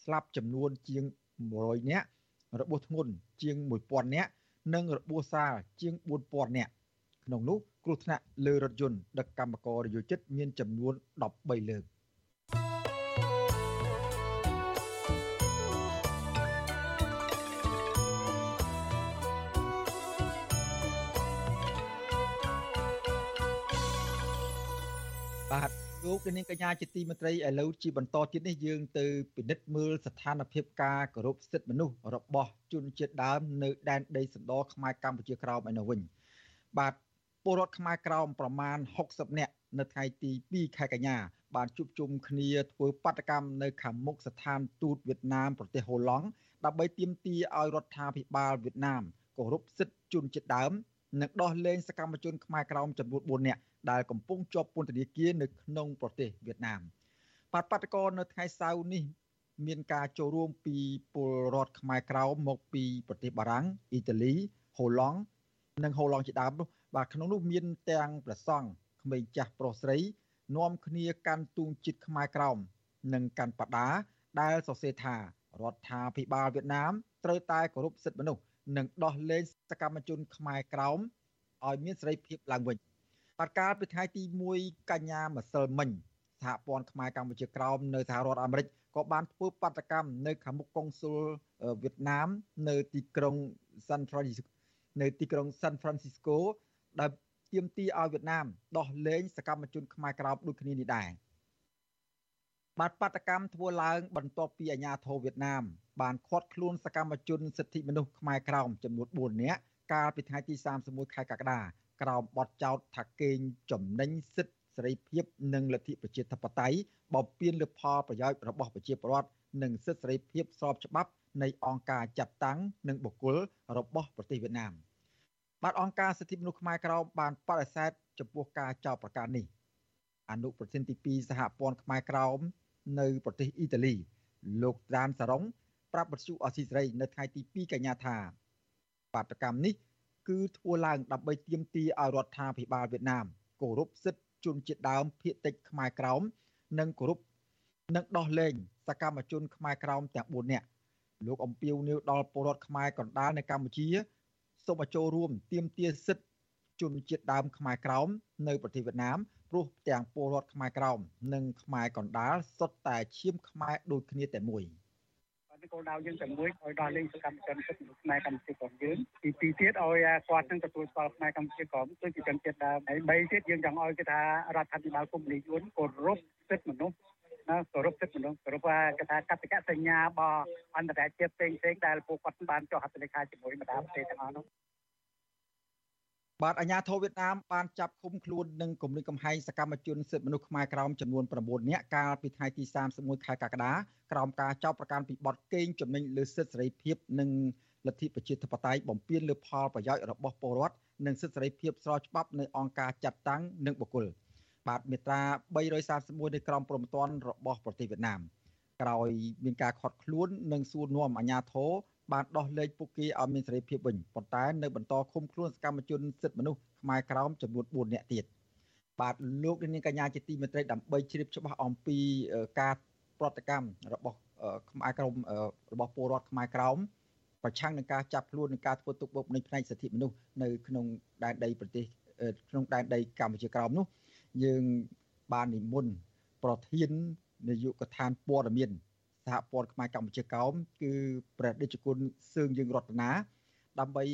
ស្លាប់ចំនួនជាង100នាក់របួសធ្ងន់ជាង1000នាក់និងរបួសសាលជាង4000នាក់ក្នុងនោះគ្រោះថ្នាក់លើរថយន្តដឹកកម្មករនិយោជិតមានចំនួន13លើក លោកនាងកញ្ញាជាទីមេត្រីឥឡូវជាបន្តទៀតនេះយើងទៅពិនិត្យមើលស្ថានភាពការគោរពសិទ្ធិមនុស្សរបស់ជនជាតិដើមនៅដែនដីសណ្ដោខ្មែរកម្ពុជាក្រោមឯនោះវិញបាទពលរដ្ឋខ្មែរក្រោមប្រមាណ60នាក់នៅថ្ងៃទី2ខែកញ្ញាបានជួបជុំគ្នាធ្វើបាតកម្មនៅខាងមុខស្ថានទូតវៀតណាមប្រទេសហូឡង់ដើម្បីទាមទារឲ្យរដ្ឋាភិបាលវៀតណាមគោរពសិទ្ធិជនជាតិដើមនិងដោះលែងសកម្មជនខ្មែរក្រោមចំនួន4នាក់ ដែលកំពុងជាប់ពន្ធនាគារនៅក្នុងប្រទេសវៀតណាមបាត់បាតកោនៅថ្ងៃសៅរ៍នេះមានការចូលរួមពីពលរដ្ឋខ្មែរក្រោមមកពីប្រទេសបារាំងអ៊ីតាលីហូឡង់និងហូឡង់ជាដើមនោះបាទក្នុងនោះមានទាំងប្រសង់ក្មេងចាស់ប្រុសស្រីនាំគ្នាកាន់ទូងជាតិខ្មែរក្រោមនិងកាន់បដាដែលសរសេរថារដ្ឋាភិបាលវៀតណាមត្រូវតែគោរពសិទ្ធិមនុស្សនិងដោះលែងសកម្មជនខ្មែរក្រោមឲ្យមានសេរីភាពឡើងវិញ បាទកាលពីថ្ងៃទី1កញ្ញាម្សិលមិញសហព័ន្ធខ្មែរកម្ពុជាក្រោមនៅសហរដ្ឋអាមេរិកក៏បានធ្វើបាតកម្មនៅខាងមុខកុងស៊ុលវៀតណាមនៅទីក្រុង San Francisco នៅទីក្រុង San Francisco ដែលទាមទារឲ្យវៀតណាមដោះលែងសកម្មជនខ្មែរក្រោមដូចគ្នានេះដែរបាទបាតកម្មធ្វើឡើងបន្ទាប់ពីអាញាធរវៀតណាមបានឃាត់ខ្លួនសកម្មជនសិទ្ធិមនុស្សខ្មែរក្រោមចំនួន4នាក់កាលពីថ្ងៃទី31ខែកក្កដា ក្រោមបទចោទថាកេងចំណេញសិទ្ធិសេរីភាពនិងលទ្ធិប្រជាធិបតេយ្យបោពៀនលើផលប្រយោជន៍របស់ប្រជាពលរដ្ឋនិងសិទ្ធិសេរីភាពស្របច្បាប់នៃអង្គការចាត់តាំងនិងបុគ្គលរបស់ប្រទេសវៀតណាមបាទអង្គការសិទ្ធិមនុស្សខ្មែរក្រោមបានបដិសេធចំពោះការចោទប្រកាន់នេះអនុប្រធានទី2សហព័ន្ធខ្មែរក្រោមនៅប្រទេសអ៊ីតាលី លោកត្រានសារ៉ុងប្រាប់បទសុអសីសេរីនៅថ្ងៃទី2កញ្ញាថាបាតកម្មនេះ គឺធ្វើឡើងដើម្បីទាមទារឲ្យរដ្ឋាភិបាលវៀតណាមគោរពសិទ្ធិជនជាតិដើមភាគតិចខ្មែរក្រោមនិងគោរពនិងដោះលែងសកម្មជនខ្មែរក្រោមទាំង4នាក់លោកអំពីវនីវដល់ពលរដ្ឋខ្មែរកណ្ដាលនៅកម្ពុជាសូមឲ្យចូលរួមទាមទារសិទ្ធិជនជាតិដើមខ្មែរក្រោមនៅប្រទេសវៀតណាមព្រោះទាំងពលរដ្ឋខ្មែរក្រោមនិងខ្មែរកណ្ដាលសុទ្ធតែឈាមខ្មែរដូចគ្នាតែមួយ។ គោលដៅយើងតែមួយឲ្យដល់លេងសកម្មជនសិទ្ធិមនុស្សខ្មែរកម្ពុជាក្រុមយើងទីពីរទៀតឲ្យគាត់នឹងទទួលស្គាល់ខ្មែរកម្ពុជាក្រុមដូចជាជនជាតិដើមហើយបីទៀតយើងចង់ឲ្យគេថារដ្ឋាភិបាលគុំលីយួនគោរពសិទ្ធិមនុស្សណាគោរពសិទ្ធិមនុស្សគោរពគេថាកតិកៈសញ្ញារបស់អន្តរជាតិផ្សេងផ្សេងដែលពួកគាត់បានចុះហត្ថលេខាជាមួយបណ្ដាប្រទេសទាំងអស់នោះ បាទអាញាធរវៀតណាមបានចាប់ឃុំខ្លួននិងគំរាមកំហែងសកម្មជនសិទ្ធិមនុស្សខ្មែរក្រោមចំនួន9នាក់កាលពីថ្ងៃទី31ខែកក្កដាក្រោមការចោទប្រកាន់ពីបទកេងចំណេញលើសិទ្ធិសេរីភាពនិងលទ្ធិប្រជាធិបតេយ្យបំពានលើផលប្រយោជន៍របស់ពលរដ្ឋនិងសិទ្ធិសេរីភាពស្របច្បាប់នៃអង្គការចាត់តាំងនិងបុគ្គលបាទមាត្រា331នៃក្រមព្រហ្មទណ្ឌរបស់ប្រទេសវៀតណាមក្រោយមានការខាត់ខ្លួននិងសួរនាំអាញាធរ បានដោះលែងពួកគេឲ្យមានសេរីភាពវិញប៉ុន្តែនៅបន្តឃុំខ្លួនសកម្មជនសិទ្ធិមនុស្សខ្មែរក្រោមចំនួន4នាក់ទៀតបាទលោកនាងកញ្ញាជាទីមេត្រីដើម្បីជ្រាបច្បាស់អំពីការប្រតិកម្មរបស់ខ្មែរក្រមរបស់ពលរដ្ឋខ្មែរក្រោមប្រឆាំងនឹងការចាប់ខ្លួននិងការធ្វើទុកបុកម្នេញផ្នែកសិទ្ធិមនុស្សនៅក្នុងដែនដីប្រទេសក្នុងដែនដីកម្ពុជាក្រោមនោះយើងបាននិមន្តប្រធាននាយកដ្ឋានព័ត៌មាន សហព័ន្ធខ្មែរកម្ពុជាកោមគឺព្រះដេចគុណសឿងយើងរតនាដើម្បី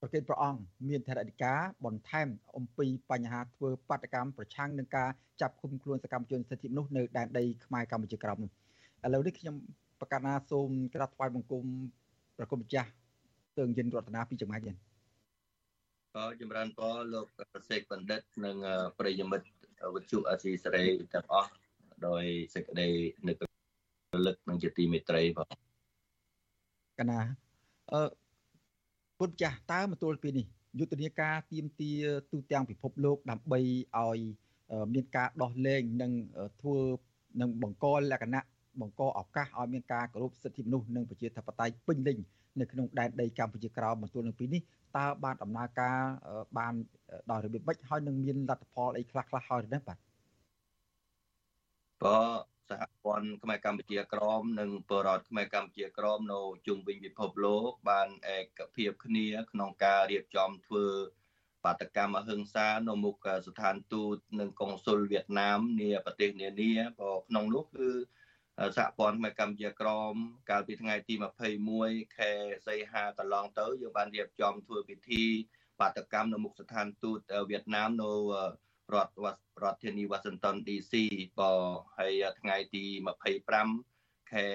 ប្រកេតព្រះអង្គមានថេរដីកាបន្ថែមអំពីបញ្ហាធ្វើបាតកម្មប្រឆាំងនឹងការចាប់ឃុំខ្លួនសកម្មជនសិទ្ធិមនុស្សនៅដែនដីខ្មែរកម្ពុជាក្រោមឥឡូវនេះខ្ញុំប្រកាសណាសូមក្រាបថ្វាយបង្គំប្រគុំម្ចាស់សឿងយើងរតនាពីចម្ងាយទៀតក៏ចម្រើនពរលោកសេកបណ្ឌិតនិងប្រិយមិត្តវិទ្យុអាស៊ីសេរីទាំងអស់ដោយសេចក្តីនឹករ លឹកនឹងជាទីមេត្រីបងកណាអឺពុទ្ធចាស់តើមកទល់ពីនេះយុទ្ធនាការទៀមទាទូទាំងពិភពលោកដើម្បីឲ្យមានការដោះលែងនិងធ្វើនិងបង្កលក្ខណៈបង្កឱកាសឲ្យមានការគោរពសិទ្ធិមនុស្សនិងប្រជាធិបតេយ្យពេញលេញនៅក្នុងដែនដីកម្ពុជាក្រោមមកទល់នឹងពីនេះតើបានដំណើរការបានដោយរបៀបម៉េចហើយនឹងមានលទ្ធផលអីខ្លះខ្លះហើយទេបាទក៏ សហព័ន្ធខ្មែរកម្ពុជាក្រមនិងបរតខ្មែរកម្ពុជាក្រមនៅជុំវិញពិភពលោកបានឯកភាពគ្នាក្នុងការរៀបចំធ្វើបាតកម្មអហិង្សានៅមុខស្ថានទូតនិងកុងស៊ុលវៀតណាមនាប្រទេសនានាក៏ក្នុងនោះគឺសហព័ន្ធខ្មែរកម្ពុជាក្រមកាលពីថ្ងៃទី21ខែសីហាកន្លងទៅយើងបានរៀបចំធ្វើពិធីបាតកម្មនៅមុខស្ថានទូតវៀតណាមនៅ រដ្ឋរដ្ឋធានីវ៉ាស៊ីនតោន DC ក៏ហើយថ្ងៃទី25ខែ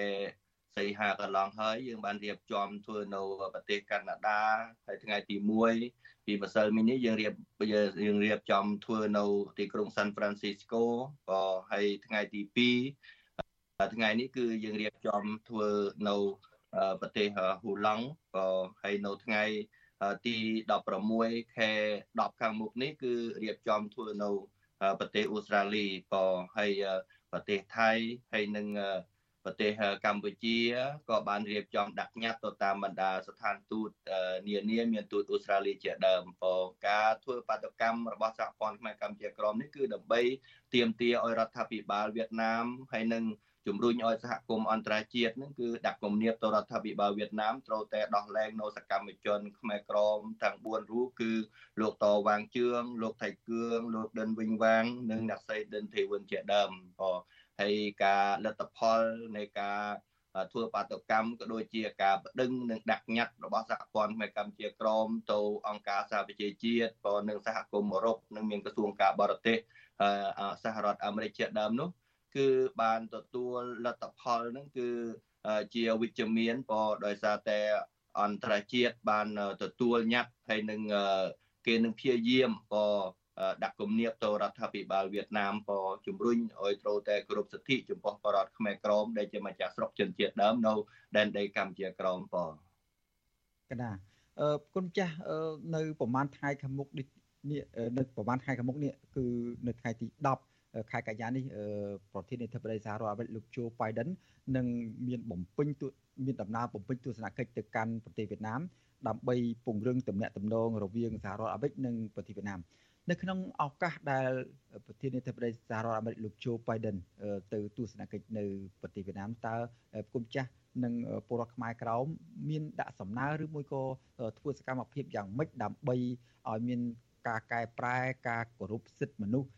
សីហាកន្លងហើយយើងបានរៀបចំធ្វើនៅប្រទេសកាណាដាហើយថ្ងៃទី1ពីម្សិលមិញនេះយើងរៀបយើងរៀបចំធ្វើនៅទីក្រុង San Francisco ក៏ហើយថ្ងៃទី2ថ្ងៃនេះគឺយើងរៀបចំធ្វើនៅប្រទេសហ៊ូឡង់ក៏ហើយនៅថ្ងៃទី 16ខែ10ខាងមុខនេះគឺរៀបចំធ្វើនៅប្រទេសអូស្ត្រាលីក៏ហើយប្រទេសថៃហើយនឹងប្រទេសកម្ពុជាក៏បានរៀបចំដាក់ញត្តិទៅតាមបណ្ដាស្ថានទូតនានាមានទូតអូស្ត្រាលីជាដើមក៏ការធ្វើបាតកម្មរបស់សហព័ន្ធខ្មែរកម្ពុជាក្រមនេះគឺដើម្បីទាមទារឲ្យរដ្ឋាភិបាលវៀតណាមហើយនឹង ជំរុញឲ្យសហគមន៍អន្តរជាតិនឹងគឺដាក់គំនាបទៅរដ្ឋាភិបាលវៀតណាមត្រូវតែដោះលែងនៅសកម្មជនខ្មែរក្រមទាំង4រូបគឺលោកតវ៉ាងជឿងលោកថៃគឿងលោកដិនវិញវាងនិងអ្នកស្រីដិនទេវិនជាដើមក៏ហើយការលទ្ធផលនៃការធ្វើបាតកម្មក៏ដូចជាការបដិងនិងដាក់ញត្តិរបស់សហព័ន្ធខ្មែរកម្ពុជាក្រមទៅអង្គការសហប្រជាជាតិក៏នឹងសហគមន៍អឺរ៉ុបនិងមានក្រសួងការបរទេសសហរដ្ឋអាមេរិកជាដើមនោះ គឺបានទទួលលទ្ធផលហ្នឹងគឺជាវិជ្ជមានក៏ដោយសារតែអន្តរជាតិបានទទួលញត្តិហើយនឹងគេនឹងព្យាយាមក៏ដាក់គំនាបទៅរដ្ឋាភិបាលវៀតណាមក៏ជំរុញឲ្យត្រូវតែគោរពសិទ្ធិចំពោះបរតខ្មែរក្រមដែលជាម្ចាស់ស្រុកជនជាតិដើមនៅដែនដីកម្ពុជាក្រមបងកណាអឺគុណចាស់នៅប្រហែលថ្ងៃខាងមុខនេះនៅប្រហែលថ្ងៃខាងមុខនេះគឺនៅថ្ងៃទី10 ខែកញ្ញានេះប្រធានាធិបតីសហរដ្ឋអាមេរិកលោកជូបៃដិននឹងមានបំពេញមានដំណើរបំពេញទស្សនកិច្ចទៅកាន់ប្រទេសវៀតណាមដើម្បីពង្រឹងទំនាក់ទំនងរវាងសហរដ្ឋអាមេរិកនិងប្រទេសវៀតណាមនៅក្នុងឱកាសដែលប្រធានាធិបតីសហរដ្ឋអាមេរិកលោកโจ Biden ទៅទស្សនកិច្ចនៅប្រទេសវៀតណាមតើគុំចាស់និងពលរដ្ឋខ្មែរក្រោមមានដាក់សំណើឬមួយក៏ធ្វើសកម្មភាពយ៉ាងម៉េចដើម្បីឲ្យមានការកែប្រែការគោរពសិទ្ធិមនុស្ស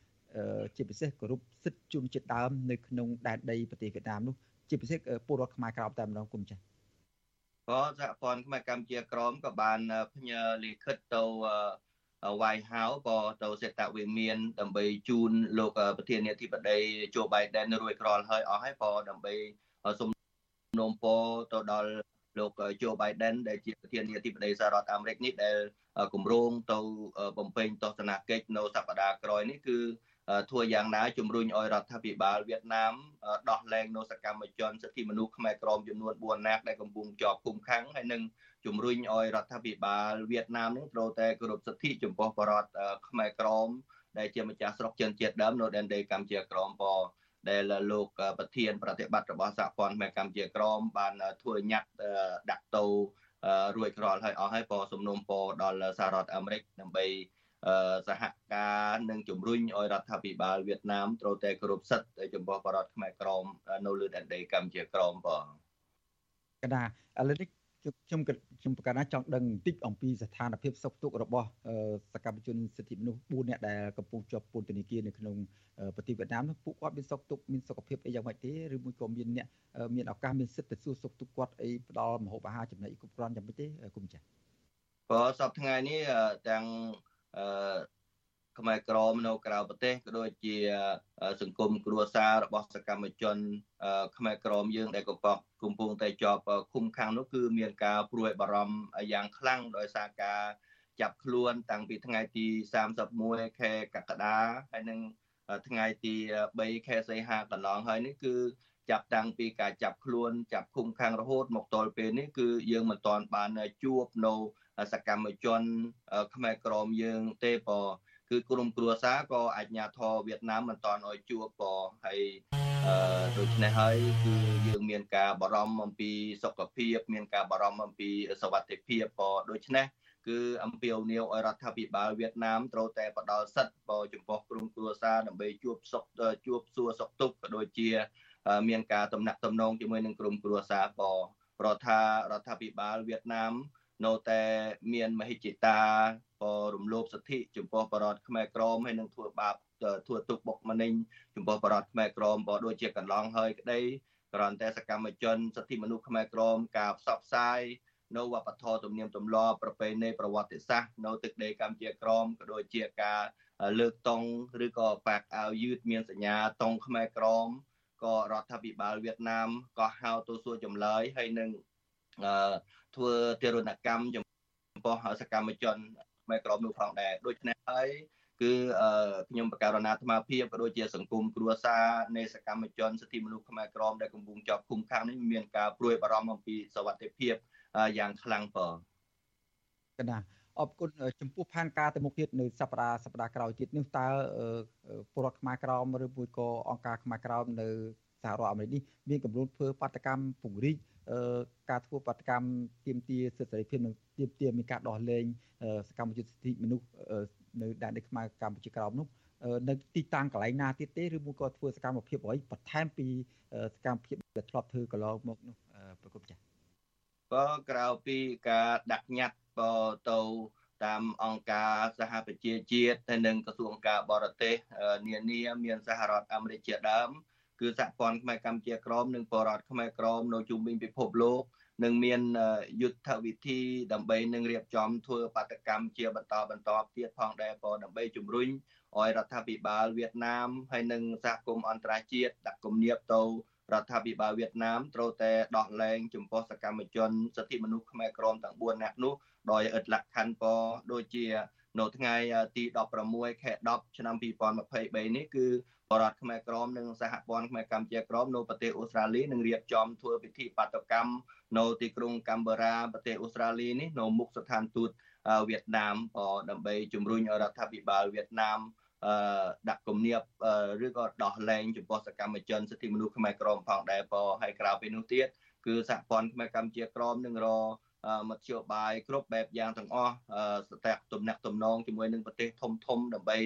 ជាពិសេសគោរពសិទ្ធិជនជាតិដើមនៅក្នុងដែនដីប្រទេសវៀតណាមនោះជាពិសេសពលរដ្ឋខ្មែរក្រោមតែម្ដងគុំចាស់ក៏សហព័ន្ធខ្មែរកម្ពុជាក្រមក៏បានផ្ញើលិខិតទៅវាយហៅក៏ទៅសេតវិមានដើម្បីជូនលោកប្រធានាធិបតីជូបៃដិនរួចក្រលហើយអស់ហើយក៏ដើម្បីសុំនោមពទៅដល់លោកជូបៃដិនដែលជាប្រធានាធិបតីសហរដ្ឋអាមេរិកនេះដែលគម្រោងទៅបំពេញទស្សនកិច្ចនៅសប្តាហ៍ក្រោយនេះគឺ ធ្វើយ៉ាងណាជំរុញឲ្យរដ្ឋាភិបាលវៀតណាមដោះលែងនៅសកម្មជនសិទ្ធិមនុស្សខ្មែរក្រមចំនួន4នាក់ដែលកំពុងជាប់ឃុំឃាំងហើយនឹងជំរុញឲ្យរដ្ឋាភិបាលវៀតណាមនឹងត្រូវតែគោរពសិទ្ធិចំពោះបរតខ្មែរក្រមដែលជាម្ចាស់ស្រុកជនជាតិដើមនៅដែនដីកម្ពុជាក្រមពដែលលោកប្រធាន ប្រតិបត្តិរបស់សហព័ន្ធខ្មែរកម្ពុជាក្រមបានធ្វើញត្តិដាក់ទៅរួចរាល់ហើយអស់ហើយពសំណុំពរដល់សហរដ្ឋអាមេរិកដើម្បី សហការនិងជំរុញឲ្យរដ្ឋាភិបាលវៀតណាមត្រូវតែគោរពសិទ្ធិចំពោះបរតខ្មែរក្រមនៅលើដែនដីកម្ពុជាក្រមបងកណាឥឡូវនេះខ្ញុំខ្ញុំប្រកាសណាចង់ដឹងបន្តិចអំពីស្ថានភាពសុខទុក្ខរបស់សកម្មជនសិទ្ធិមនុស្ស4នាក់ដែលកំពុងជាប់ពន្ធនាគារនៅក្នុងប្រទេសវៀតណាមពួកគាត់មានសុខទុក្ខមានសុខភាពអីយ៉ាងម៉េចទេឬមួយក៏មានអ្នកមានឱកាសមានសិទ្ធិទៅសួរសុខទុក្ខគាត់អីផ្ដល់មហូបអាហារចំណីគ្រប់គ្រាន់យ៉ាងម៉េចទេគុំចា៎ក៏សប្តាហ៍ថ្ងៃនេះទាំង អឺខ្មែរក្រមនៅក្រៅប្រទេសក៏ដូចជាសង្គមគ្រួសាររបស់សកម្មជនខ្មែរក្រមយើងដែលកំពុងកំពុងតែជាប់ឃុំឃាំងនោះគឺមានការព្រួយបារម្ភយ៉ាងខ្លាំងដោយសារការចាប់ខ្លួនតាំងពីថ្ងៃទី31ខែកក្កដាហើយនឹងថ្ងៃទី3ខែសីហាកន្លងហើយនេះគឺចាប់តាំងពីការចាប់ខ្លួន ចាប់ឃុំឃាំងរហូតមកទល់ពេលនេះគឺយើងមិនទាន់បានជួបនៅ សកម្មជនខ្មែរក្រមយើងទេពគឺក្រុមគ្រួសារក៏អាជ្ញាធរវៀតណាមមិនតាន់ឲ្យជួបក៏ហើយអឺដូច្នេះហើយគឺយើងមានការបារម្ភអំពីសុខភាពមានការបារម្ភអំពីសុវត្ថិភាពក៏ដូច្នេះគឺអំពាវនាវឲ្យរដ្ឋាភិបាលវៀតណាមត្រូវតែផ្ដល់សិទ្ធិបចំពោះក្រុមគ្រួសារដើម្បីជួបសុខជួបសួរសុខទុក្ខក៏ដូចជា មានការតំណាក់តំណងជាមួយនឹងក្រុមគ្រួសារក៏ប្រថារដ្ឋាភិបាលវៀតណាម នៅតែមានមហិច្ឆតារំលោភសិទ្ធិចំពោះបរតខ្មែរក្រមហើយនឹងធ្វើបាបធ្វើទុកបុកម្នេញចំពោះបរតខ្មែរក្រមក៏ដូចជាកន្លងហើយក្តីគ្រាន់តែសកម្មជនសិទ្ធិមនុស្សខ្មែរក្រមការផ្សព្វផ្សាយនៅវប្បធម៌ទំនៀមទម្លាប់ប្រពៃណីប្រវត្តិសាស្ត្រនៅទឹកដីកម្ពុជាក្រមក៏ដូចជាការលើកតុងឬក៏ប៉ាកអាវយឺតមានសញ្ញាតុងខ្មែរក្រមក៏រដ្ឋាភិបាលវៀតណាមក៏ហៅទៅសួរចម្លើយហើយនឹង ធ្វើទារុណកម្មចំពោះសកម្មជនខ្មែរក្រមនោះផងដែរដូច្នេះហើយគឺខ្ញុំបកករណាអាត្មាភាពក៏ដូចជាសង្គមគ្រួសារនៃសកម្មជនសិទ្ធិមនុស្សខ្មែរក្រមដែលកំពុងជាប់ឃុំឃាំងនេះមានការព្រួយបារម្ភអំពីសវត្ថិភាពយ៉ាងខ្លាំងបងកណាអរគុណចំពោះផែនការទៅមុខទៀតនៅសប្តាហ៍សប្តាហ៍ក្រោយទៀតនេះតើពលរដ្ឋខ្មែរក្រមឬមួយក៏អង្គការខ្មែរក្រមនៅសហរដ្ឋអាមេរិកនេះមានកម្រិតធ្វើបាតកម្មពង្រីក ការធ្វើបាតកម្មទាមទារសិទ្ធិសេរីភាពនិងទាមទារមានការដោះលែងសកម្មជនសិទ្ធិមនុស្សនៅដែនដីខ្មែរកម្ពុជាក្រោមនោះនៅទីតាំងកន្លែងណាទៀតទេឬមួយក៏ធ្វើសកម្មភាពអ្វីបន្ថែមពីសកម្មភាពដែលធ្លាប់ធ្វើកន្លងមកនោះប្រកបចា៎ក៏ក្រៅពីការដាក់ញត្តិក៏ទៅតាមអង្គការសហប្រជាជាតិហើយនិងក្រសួងការបរទេសនានាមានសហរដ្ឋអាមេរិកជាដើម គឺសហព័ន្ធខ្មែរកម្ពុជាក្រមនិងបរតខ្មែរក្រមនៅជុំវិញពិភពលោកនឹងមានយុទ្ធវិធីដើម្បីនឹងរៀបចំធ្វើបាតកម្មជាបន្តបន្តទៀតផងដែរក៏ដើម្បីជំរុញឲ្យរដ្ឋាភិបាលវៀតណាមហើយនិងសហគមន៍អន្តរជាតិដាក់គំនាបទៅរដ្ឋាភិបាលវៀតណាមត្រូវតែដោះលែងចំពោះសកម្មជនសិទ្ធិមនុស្សខ្មែរក្រមទាំង4នាក់នោះដោយឥតលក្ខខណ្ឌពដូចជានៅថ្ងៃទី16ខែ10ឆ្នាំ2023នេះគឺប រដ្ឋខ្មែរក្រមនិងសហព័ន្ធខ្មែរកម្ពុជាក្រមនៅប្រទេសអូស្ត្រាលីនឹងរៀបចំធ្វើពិធីបាតកម្មនៅទីក្រុងកាំបូរ៉ាប្រទេសអូស្ត្រាលីនេះនៅមុខស្ថានទូតវៀតណាមដើម្បីជំរុញរដ្ឋាភិបាលវៀតណាមអឺដាក់គំនាបឬក៏ដោះលែងចំពោះសកម្មជនសិទ្ធិមនុស្សខ្មែរក្រមផងដែរបើហើយក្រៅពីនោះទៀតគឺសហព័ន្ធខ្មែរកម្ពុជាក្រមនឹងរ មធ្យោបាយគ្រប់បែបយ៉ាងទាំងអស់ស្ទះទំនាក់ទំនងជាមួយនឹងប្រទេសធំធំដើម្បី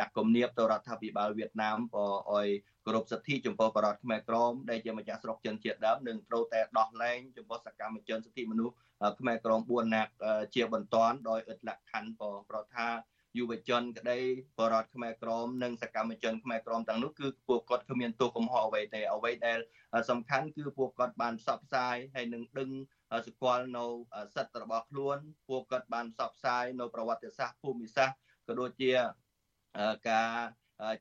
ដាក់គំនាបទៅរដ្ឋាភិបាលវៀតណាមក៏ឲ្យគោរពសិទ្ធិចំពោះបរតខ្មែរក្រមដែលជាម្ចាស់ស្រុកជនជាតិដើមនឹងត្រូវតែដោះលែងចំពោះសកម្មជនសិទ្ធិមនុស្សខ្មែរក្រម4នាក់ជាបន្ទាន់ដោយឥតលក្ខខណ្ឌក៏ប្រថាយុវជនក្តីបរតខ្មែរក្រមនិងសកម្មជនខ្មែរក្រមទាំងនោះគឺពួកគាត់គ្មានទោសកំហុសអ្វីទេអ្វីដែលសំខាន់គឺពួកគាត់បានផ្សព្វផ្សាយហើយនឹងដឹង ស្គាល់នៅសិទ្ធិរបស់ខ្លួនពួកគាត់បានផ្សព្វផ្សាយនៅប្រវត្តិសាស្ត្រភូមិសាស្ត្រក៏ដូចជាការ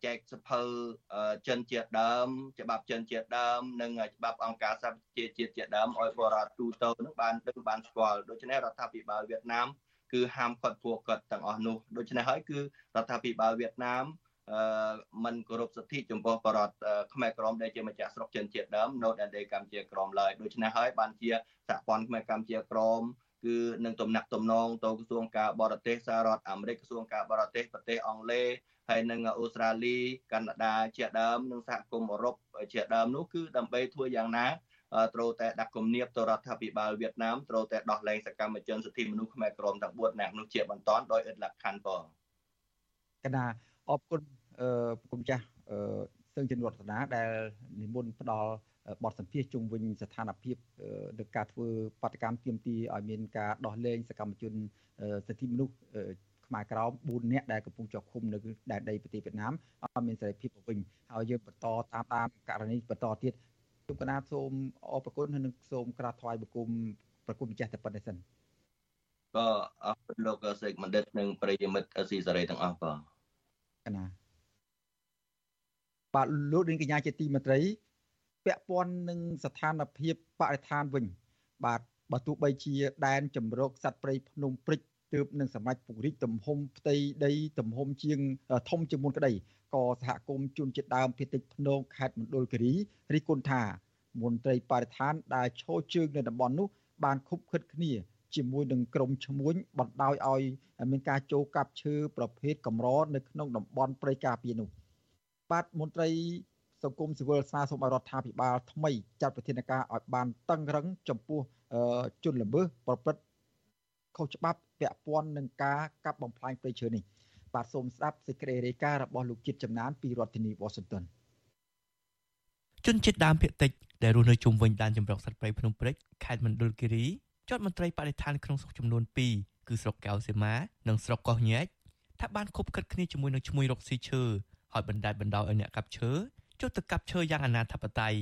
ចែកសភៅចិនជាដើមច្បាប់ចិនជាដើមនិងច្បាប់អង្គការសហប្រជាជាតិជាដើមឲ្យបរិបទទូទៅនឹងបានដឹងបានស្គាល់ដូច្នេះរដ្ឋាភិបាលវៀតណាមគឺហាមឃាត់ពួកគាត់ទាំងអស់នោះដូច្នេះហើយគឺរដ្ឋាភិបាលវៀតណាម អឺมันគោរពសិទ្ធិចំពោះបរតខ្មែរក្រមដែលជាម្ចាស់ស្រុកចិនជាតិដើមនៅដែនដីកម្ពុជាក្រមឡើយដូច្នេះហើយបានជាសហព័ន្ធខ្មែរកម្ពុជាក្រមគឺនឹងទំនាក់ទំនងទៅក្រសួងការបរទេសសហរដ្ឋអាមេរិកក្រសួងការបរទេសប្រទេសអង់គ្លេសហើយនិងអូស្ត្រាលីកាណាដាជាដើមនិងសហគមន៍អឺរ៉ុបជាដើមនោះគឺដើម្បីធ្វើយ៉ាងណាត្រូវតែដាក់គំនាបទៅរដ្ឋាភិបាលវៀតណាមត្រូវតែដោះលែងសកម្មជនសិទ្ធិមនុស្សខ្មែរក្រមទាំង4នាក់នោះជាបន្តដោយឥតលក្ខខណ្ឌផងកណា អរគុណអឺគុំចាស់អឺសឹងជំនរតនាដែលនិមន្តផ្ដល់បទសម្ភាសជុំវិញស្ថានភាពនៃការធ្វើបដកម្មទាមទារឲ្យមានការដោះលែងសកម្មជនសិទ្ធិមនុស្សខ្មែរក្រោម4នាក់ដែលកំពុងជាប់ឃុំនៅដែនដីប្រទេសវៀតណាមឲ្យមានសេរីភាពវិញហើយយើងបន្តតាមតាមករណីបន្តទៀតខ្ញុំកណាសូមអរគុណហើយនឹងសូមក្រាបថ្វាយបង្គំប្រគុំម្ចាស់តែប៉ុណ្្នេះសិនក៏អរគុណលោកសេកបណ្ឌិតនិងប្រិយមិត្តអស៊ីសេរីទាំងអស់បាទក ណាបាទលោកនាងកញ្ញាជាទីមេត្រីពាក់ព័ន្ធនឹងស្ថានភាពបរិស្ថានវិញ បាទបើទោះបីជាដែនជំរកសត្វព្រៃភ្នំព្រិចទើបនឹងសម្រេចពង្រីកទំហំផ្ទៃដីទំហំជាងធំជាងមុនក្តីក៏សហគមន៍ជនជាតិដើមភាគតិចភ្នំខេត្តមណ្ឌលគិរីរិះគន់ថាមន្ត្រីបរិស្ថានដែលឈរជើងនៅតំបន់នោះបានខុបខិតគ្នា ជាមួយនឹងក្រមឈ្មួញបណ្ដោយឲ្យមានការចូលកាប់ឈើប្រភេទកម្រនៅក្នុងតំបន់ព្រៃការពារនោះបាទមន្ត្រីសង្គមស៊ីវិលស្នើសុំឲ្យរដ្ឋាភិបាលថ្មីចាត់វិធានការឲ្យបានតឹងរឹងចំពោះជនល្មើសប្រព្រឹត្តខុសច្បាប់ពាក់ព័ន្ធនឹងការកាប់បំផ្លាញព្រៃឈើនេះបាទសូមស្ដាប់សេចក្តីរាយការណ៍របស់លោកជាតិចំណានពីរដ្ឋធានី Washington ជនជាតិដើមភាគតិចដែលរស់នៅជុំវិញដែនជម្រកសត្វព្រៃភ្នំព្រេចខេត្តមណ្ឌលគិរី ជាប់មន្ត្រីបរិស្ថានក្នុងស្រុកចំនួន2គឺស្រុកកៅសីមានិងស្រុកកោះញែកថាបានខົບខិតគ្នាជាមួយនឹងឈ្មួញរកស៊ីឈើហើយបណ្ដាច់បណ្ដោយឲ្យអ្នកកាប់ឈើចុះទៅកាប់ឈើយ៉ាងអនាធបត័យ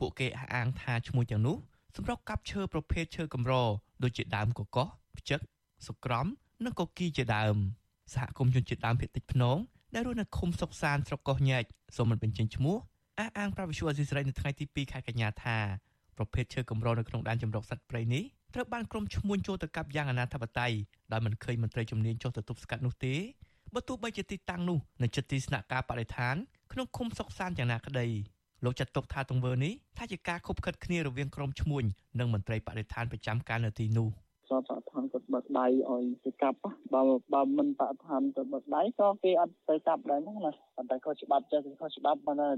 ពួកគេអះអាងថាឈ្មួញទាំងនោះសម្រាប់កាប់ឈើប្រភេទឈើកម្រដូចជាដើមកកោះផ្ចឹកសុក្រំនិងកគីជាដើមសហគមន៍ជនជាតិដើមភាគតិចភ្នងដែលរស់នៅឃុំសុកសានស្រុកកោះញែកសូមមិនបញ្ចេញឈ្មោះអះអាងប្រាប់វិសុអេស៊ីសរ៉ៃនៅថ្ងៃទី2ខែកញ្ញាថាប្រភេទឈើកម្រនៅក្នុងដែនជម្រកសត្វព្រៃនេះ ត្រូវបានក្រុមឈ្មួញចូលទៅកាប់យ៉ាងអនាធបត័យដោយមិនឃើញមន្ត្រីជំនាញចុះទៅទប់ស្កាត់នោះទេបើទោះបីជាទីតាំងនោះនៅជិតទីស្នាក់ការបរិស្ថានក្នុងឃុំសុកសានយ៉ាងណាក្តីលោកចាត់ទុកថាទង្វើនេះថាជាការខົບខិតគ្នារវាងក្រុមឈ្មួញនិងមន្ត្រីបរិស្ថានប្រចាំការនៅទីនោះសតបឋានគាត់បើកដៃឲ្យទៅកាប់បើបើមិនបឋានទៅបើកដៃក៏គេអត់ទៅកាប់ដែរហ្នឹងណាប៉ុន្តែខុសច្បាប់ចេះខុសច្បាប់ប៉ុន្តែ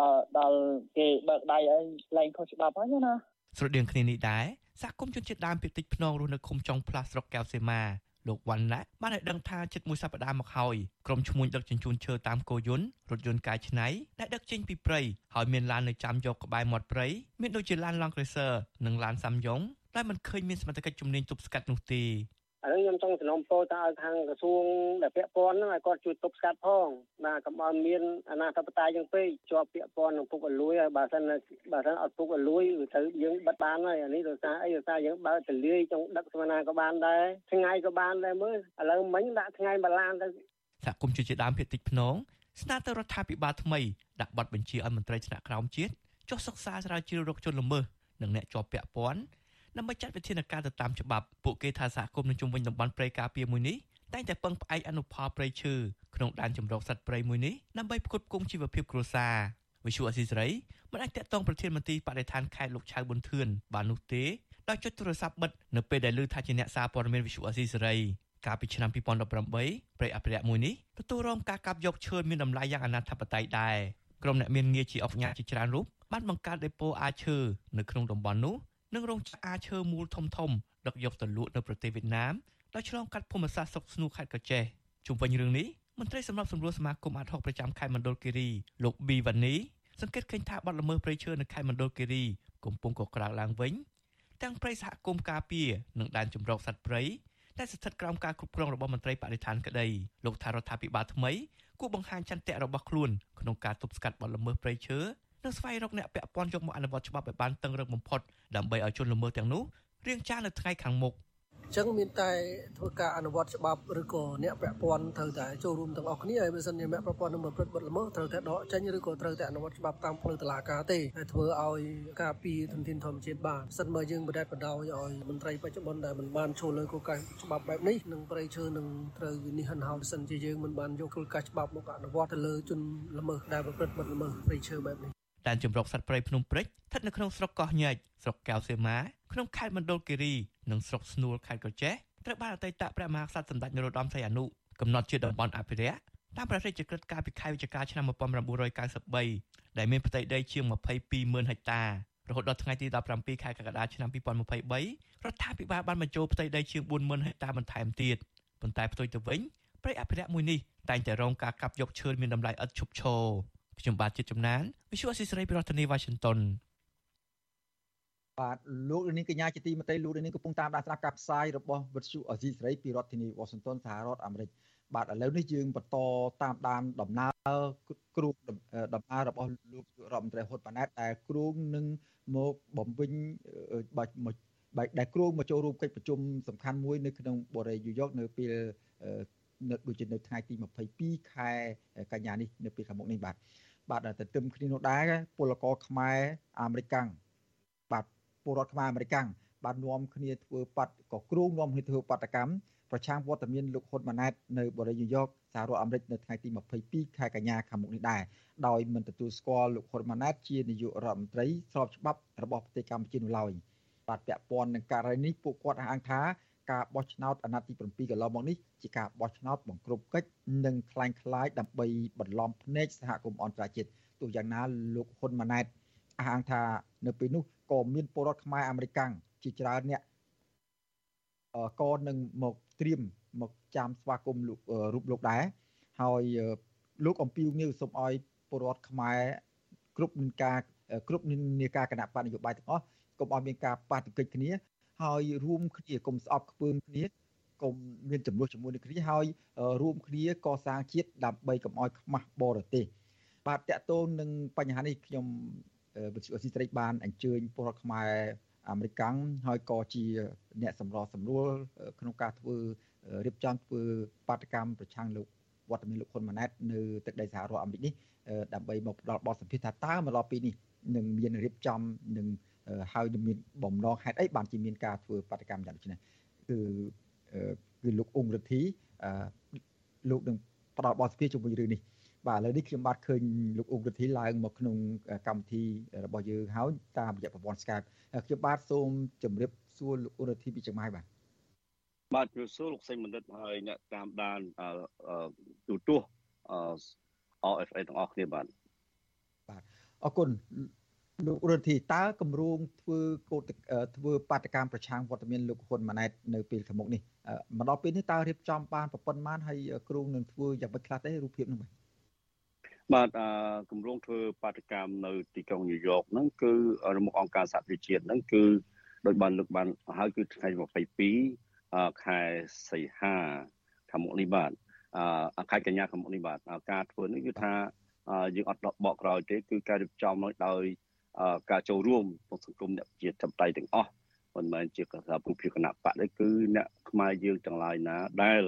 ដល់ដល់គេបើកដៃឲ្យលែងខុសច្បាប់ហើយណាស្រដៀងគ្នានេះដែរ សហគមន៍ជនជាតិដើមភាគតិចភ្នងរស់នៅឃុំចុងផ្លាស់ស្រុកកែវសីមាលោកវណ្ណៈបានឲ្យដឹងថាជិតមួយសប្តាហ៍មកហើយក្រុមឈ្មួញដឹកជញ្ជូនឈើតាមគោយន្តរថយន្តកែច្នៃដែលដឹកចេញពីព្រៃហើយមានឡាននៅចាំយកក្បែរមាត់ព្រៃមានដូចជាឡាន Land Cruiser និងឡានសាំយ៉ុងដែលមិនឃើញមានសមត្ថកិច្ចជំនាញទប់ស្កាត់នោះទេ ឥឡូវខ្ញុំចង់សំណូមពរទៅឲ្យខាងក្រសួងដែលពាក់ព័ន្ធហ្នឹងឲ្យគាត់ជួយទប់ស្កាត់ផងបាទកុំឲ្យមានអនាធិបតេយ្យយ៉ាងពេកជាប់ពាក់ព័ន្ធនឹងពុកអលួយហើយបើសិនបើសិនអត់ពុកអលួយវាត្រូវយើងបិទបានហើយអានេះដោយសារអីដោយសារយើងបើកទលាយចង់ដឹកស្មណាក៏បានដែរថ្ងៃក៏បានដែរមើលឥឡូវមិញដាក់ថ្ងៃបលានទៅសហគមន៍ជួយជាដើមភាគតិចភ្នងស្នើទៅរដ្ឋាភិបាលថ្មីដាក់ប័ណ្ណបញ្ជាឲ្យមន្ត្រីថ្នាក់ក្រោមជាតិចុះសិក្សាស្រាវជ្រាវរកជនល្មើសនិងអ្នកជាប់ពាក់ព័ន្ធ ដើម្បីចាត់វិធានការទៅតាមច្បាប់ពួកគេថាសហគមន៍នៅជុំវិញតំបន់ព្រៃការពារមួយនេះតែងតែពឹងផ្អែកអនុផលព្រៃឈើក្នុងដែនជម្រកសត្វព្រៃមួយនេះដើម្បីផ្គត់ផ្គង់ជីវភាពគ្រួសារវិសុអសីសេរីមិនអាចតកតងប្រធានមន្ត្រីបរិស្ថានខេត្តលោកឆៅប៊ុនធឿនបាននោះទេដោយចុចទូរស័ព្ទបិទនៅពេលដែលឮថាជាអ្នកសារព័ត៌មានវិសុអសីសេរីកាលពីឆ្នាំ2018ព្រៃអភិរក្សមួយនេះទទួលរងការកាប់យកឈើមានតម្លៃយ៉ាងអនាថបត័យដែរក្រុមអ្នកមានងារជាអុកញ៉ាជាច្រើនរូបបានបង្កើតដេប៉ូអាឈើនៅក្នុងតំបន់នោះ និងរោងចក្រអាឈើមូលធំធំដឹកយកទៅលក់នៅប្រទេសវៀតណាមដោយឆ្លងកាត់ភូមិសាស្ត្រសុកស្នូខេត្តកោះចេះជុំវិញរឿងនេះមន្ត្រីសម្របសម្រួលសមាគមអាត់ហុកប្រចាំខេត្តមណ្ឌលគិរីលោកប៊ីវ៉ានីសង្កេតឃើញថាបាត់ល្មើសព្រៃឈើនៅខេត្តមណ្ឌលគិរីកំពុងកក្រើកឡើងវិញទាំងព្រៃសហគមន៍ការពារនិងដែនជម្រកសត្វព្រៃដែលស្ថិតក្រោមការគ្រប់គ្រងរបស់មន្ត្រីបរិស្ថានក្តីលោកថារដ្ឋាភិបាលថ្មីគួរបង្ហាញចន្ទៈរបស់ខ្លួនក្នុងការទប់ស្កាត់បទល្មើសព្រៃឈើ និងស្វែងរកអ្នកពាក់ព័ន្ធយកមកអនុវត្តច្បាប់ឲ្យបានតឹងរឹងបំផុតដើម្បីឲ្យជនល្មើសទាំងនោះរៀងចានៅថ្ងៃខាងមុខអញ្ចឹងមានតែធ្វើការអនុវត្តច្បាប់ឬក៏អ្នកពាក់ព័ន្ធត្រូវតែចូលរួមទាំងអស់គ្នាហើយបើសិនជាអ្នកពាក់ព័ន្ធនឹងប្រព្រឹត្តបទល្មើសត្រូវតែដកចេញឬក៏ត្រូវតែអនុវត្តច្បាប់តាមផ្លូវតុលាការទេហើយធ្វើឲ្យការពីធនធានធម្មជាតិបានសិនបើយើងបដិបដោយឲ្យមន្ត្រីបច្ចុប្បន្នដែលមិនបានចូលលើគោលការណ៍ច្បាប់បែបនេះនឹងប្រៃឈើនឹងត្រូវវិនិច្ឆ័យហិនហោសិនជាយើងមិនបានយកគោលការណ៍ច្បាប់មកអនុវត្តទៅលើជនល្មើសដែលប្រព្រឹត្តបទល្មើសប្រៃឈើបែបនេះ ដែនជម្រកសត្វព្រៃភ្នំព្រេចស្ថិតនៅក្នុងស្រុកកោះញែកស្រុកកែវសីមាក្នុងខេត្តមណ្ឌលគិរីនិងស្រុកស្នួលខេត្តកោះចេះត្រូវបានអតីតព្រះមហាក្សត្រសម្ដេចនរោត្តមសីហនុកំណត់ជាតំបន់អភិរក្សតាមព្រះរាជក្រឹត្យកាលពីខែវិច្ឆិកាឆ្នាំ1993ដែលមានផ្ទៃដីជាង220000ហិកតារហូតដល់ថ្ងៃទី17ខែកក្កដាឆ្នាំ2023រដ្ឋាភិបាលបានបញ្ចូលផ្ទៃដីជាង40000ហិកតាបន្ថែមទៀតប៉ុន្តែផ្ទុយទៅវិញព្រៃអភិរក្សមួយនេះតែងតែរងការកាប់យកឈើមានតម្លៃឥតឈប់ឈរ ខ្ញុំបាទជាចំណាន Visual Assisray ពីរដ្ឋធានី Washington បាទលោកនាងកញ្ញាជាទីមេត្រីលោកនាងកំពុងតាមដានស្ដាប់ការផ្សាយរបស់វិទ្យុអេស៊ីសេរីពីរដ្ឋធានី Washington សហរដ្ឋអាមេរិកបាទឥឡូវនេះយើងបន្តតាមដានដំណើរគ្រូដំណើររបស់លោករដ្ឋមន្ត្រីហ៊ុនប៉ាណែតដែលគ្រូនឹងមកបំពេញបាច់មកដែលគ្រូមកចូលរួមកិច្ចប្រជុំសំខាន់មួយនៅក្នុងបរិយាយកនៅពេលនៅដូចជានៅថ្ងៃទី22ខែកញ្ញានេះនៅពេលខាងមុខនេះបាទ បាទតែទឹមគ្នានោះដែរពលករខ្មែរអាមេរិកាំងបាទពលរដ្ឋខ្មែរអាមេរិកាំងបាននាំគ្នាធ្វើបាត់ក៏គ្រោងនាំគ្នាធ្វើបាតកម្មប្រឆាំងវត្តមានលោកហ៊ុនម៉ាណែតនៅបរិយាយកសហរដ្ឋអាមេរិកនៅថ្ងៃទី22ខែកញ្ញាខាងមុខនេះដែរដោយមិនទទួលស្គាល់លោកហ៊ុនម៉ាណែតជានាយករដ្ឋមន្ត្រីស្របច្បាប់របស់ប្រទេសកម្ពុជានោះឡើយបាទពាក់ព័ន្ធនឹងករណីនេះពួកគាត់អះអាងថា ការបោះឆ្នោតអាណត្តិទី7កន្លងមកនេះជាការបោះឆ្នោតបង្ក្រប់កិច្ចនិងคล้ายคล้ายដើម្បីបន្លំភ្នែកសហគមន៍អន្តរជាតិទោះយ៉ាងណាលោកហ៊ុនម៉ាណែតអះអាងថានៅពេលនោះក៏មានពលរដ្ឋខ្មែរអាមេរិកាំងជាច្រើនអ្នកក៏នឹងមកត្រៀមមកចាំស្វាគមន៍លោករូបលោកដែរហើយលោកអំពីវងាវសូមឲ្យពលរដ្ឋខ្មែរគ្រប់នឹងការគ្រប់និន្នាការគណៈបកនយោបាយទាំងអស់កុំឲ្យមានការប៉ះទង្គិចគ្នា ហើយរួមគ្នាកុំស្អប់ខ្ពើមគ្នាកុំមានចំនួនជាមួយនឹងគ្នាហើយរួមគ្នាកសាងជាតិដើម្បីកុំឲ្យខ្មាស់បរទេសបាទតកតូននឹងបញ្ហានេះខ្ញុំវិទ្យុអស៊ីស្រីបានអញ្ជើញពលរដ្ឋខ្មែរអាមេរិកាំងហើយក៏ជាអ្នកសម្របសម្រួលក្នុងការធ្វើរៀបចំធ្វើបាតកម្មប្រឆាំងលោកវត្តមានលោកហ៊ុនម៉ាណែតនៅទឹកដីសហរដ្ឋអាមេរិកនេះដើម្បីមកផ្ដល់បទសម្ភាសន៍ថាតើមកដល់ពេលនេះនឹងមានរៀបចំនឹង ហើយនឹងមានបំណងហេតុអីបានជាមានការធ្វើបាតកម្មយ៉ាងដូចនេះគឺគឺលោកអង្គរិទ្ធីលោកនឹងផ្ដល់បទសម្ភាសន៍ជាមួយរឿងនេះបាទឥឡូវនេះខ្ញុំបាទឃើញលោកអង្គរិទ្ធីឡើងមកក្នុងកម្មវិធីរបស់យើងហើយតាមរយៈប្រព័ន្ធ Skype ខ្ញុំបាទសូមជម្រាបសួរលោកអង្គរិទ្ធីពីចម្ងាយបាទបាទជំរាបសួរលោកសេងបណ្ឌិតហើយអ្នកតាមដានទូទស្សន៍ RFA ទាំងអស់គ្នាបាទបាទអរគុណ លោករដ្ឋធីតើគម្រោងធ្វើកោតធ្វើបាតកម្មប្រឆាំងវត្តមានលោកហ៊ុនម៉ាណែតនៅពេលខាងមុខនេះមកដល់ពេលនេះតើរៀបចំបានប្រព័ន្ធបានហើយគ្រោងនឹងធ្វើយ៉ាងម៉េចខ្លះទេរូបភាពនោះបាទបាទអឺគម្រោងធ្វើបាតកម្មនៅទីក្រុងញូវយ៉កហ្នឹងគឺរមុខអង្គការសហប្រជាជាតិហ្នឹងគឺដោយបានលើកបានហើយគឺថ្ងៃ22ខែសីហាខាងមុខនេះបាទអខេត្តកញ្ញាខាងមុខនេះបាទការធ្វើនេះគឺថាយើងអត់បកក្រោយទេគឺការរៀបចំមកដោយ ការចូលរួមក្នុងសង្គមអ្នកជាធិបតេយ្យទាំងអស់មិនមែនជាកសាពុភាគណៈបកទេគឺអ្នកខ្មែរយើងទាំងឡាយណាដែល